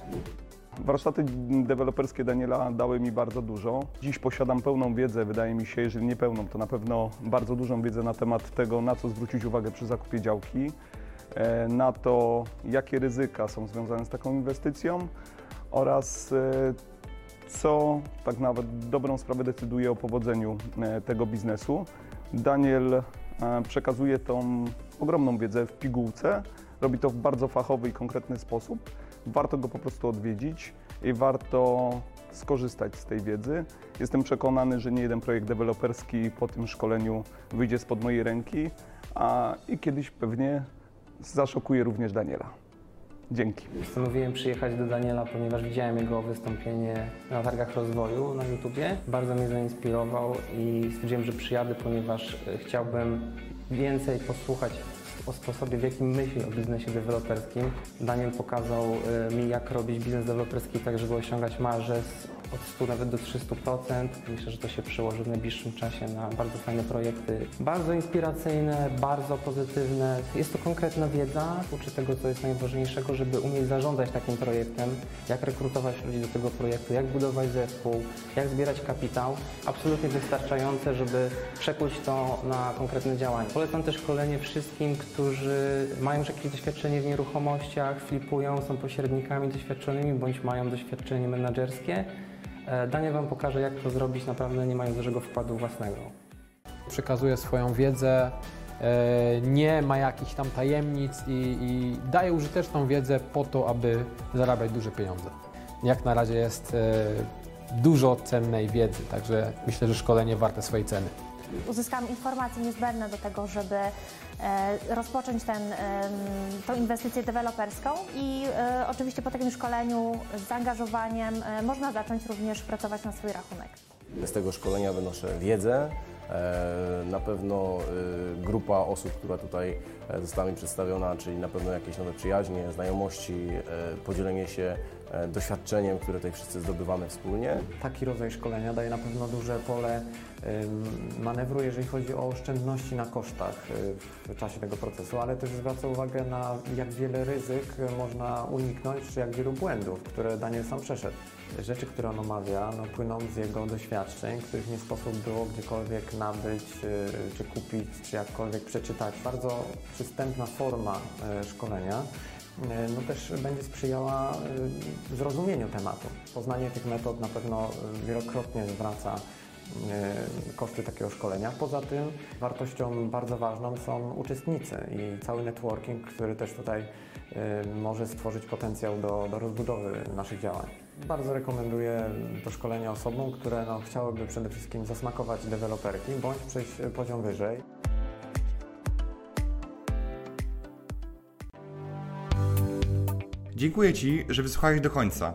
D: Warsztaty deweloperskie Daniela dały mi bardzo dużo. Dziś posiadam pełną wiedzę, wydaje mi się, jeżeli nie pełną, to na pewno bardzo dużą wiedzę na temat tego, na co zwrócić uwagę przy zakupie działki, e, na to, jakie ryzyka są związane z taką inwestycją oraz e, co tak nawet dobrą sprawę decyduje o powodzeniu e, tego biznesu. Daniel przekazuje tą ogromną wiedzę w pigułce, robi to w bardzo fachowy i konkretny sposób warto go po prostu odwiedzić i warto skorzystać z tej wiedzy. Jestem przekonany, że nie jeden projekt deweloperski po tym szkoleniu wyjdzie spod mojej ręki, a i kiedyś pewnie zaszokuje również Daniela. Dzięki.
E: Postanowiłem przyjechać do Daniela, ponieważ widziałem jego wystąpienie na targach rozwoju na YouTubie. Bardzo mnie zainspirował i stwierdziłem, że przyjadę, ponieważ chciałbym więcej posłuchać o sposobie, w jakim myśli o biznesie deweloperskim. Daniel pokazał y, mi, jak robić biznes deweloperski tak, żeby osiągać marże od 100 nawet do 300%. Myślę, że to się przełoży w najbliższym czasie na bardzo fajne projekty. Bardzo inspiracyjne, bardzo pozytywne. Jest to konkretna wiedza, uczy tego, co jest najważniejszego, żeby umieć zarządzać takim projektem, jak rekrutować ludzi do tego projektu, jak budować zespół, jak zbierać kapitał. Absolutnie wystarczające, żeby przekuć to na konkretne działania. Polecam też szkolenie wszystkim, którzy mają już jakieś doświadczenie w nieruchomościach, flipują, są pośrednikami doświadczonymi bądź mają doświadczenie menedżerskie. E, Daniel Wam pokaże, jak to zrobić, naprawdę nie mając dużego wkładu własnego.
C: Przekazuje swoją wiedzę, e, nie ma jakichś tam tajemnic i, i daje użyteczną wiedzę po to, aby zarabiać duże pieniądze. Jak na razie jest e, dużo cennej wiedzy, także myślę, że szkolenie warte swojej ceny.
F: Uzyskałam informacje niezbędne do tego, żeby E, rozpocząć ten, tą inwestycję deweloperską i e, oczywiście po takim szkoleniu z zaangażowaniem e, można zacząć również pracować na swój rachunek.
G: Z tego szkolenia wynoszę wiedzę, na pewno grupa osób, która tutaj została mi przedstawiona, czyli na pewno jakieś nowe przyjaźnie, znajomości, podzielenie się doświadczeniem, które tutaj wszyscy zdobywamy wspólnie.
E: Taki rodzaj szkolenia daje na pewno duże pole manewru, jeżeli chodzi o oszczędności na kosztach w czasie tego procesu, ale też zwraca uwagę na jak wiele ryzyk można uniknąć, czy jak wielu błędów, które Daniel sam przeszedł. Rzeczy, które on omawia, no, płyną z jego doświadczeń, których nie sposób było gdziekolwiek nabyć, y, czy kupić, czy jakkolwiek przeczytać. Bardzo przystępna forma y, szkolenia no też będzie sprzyjała zrozumieniu tematu. Poznanie tych metod na pewno wielokrotnie zwraca E, koszty takiego szkolenia. Poza tym wartością bardzo ważną są uczestnicy i cały networking, który też tutaj e, może stworzyć potencjał do, do rozbudowy naszych działań.
H: Bardzo rekomenduję to szkolenie osobom, które no, chciałyby przede wszystkim zasmakować deweloperki bądź przejść poziom wyżej.
A: Dziękuję Ci, że wysłuchałeś do końca.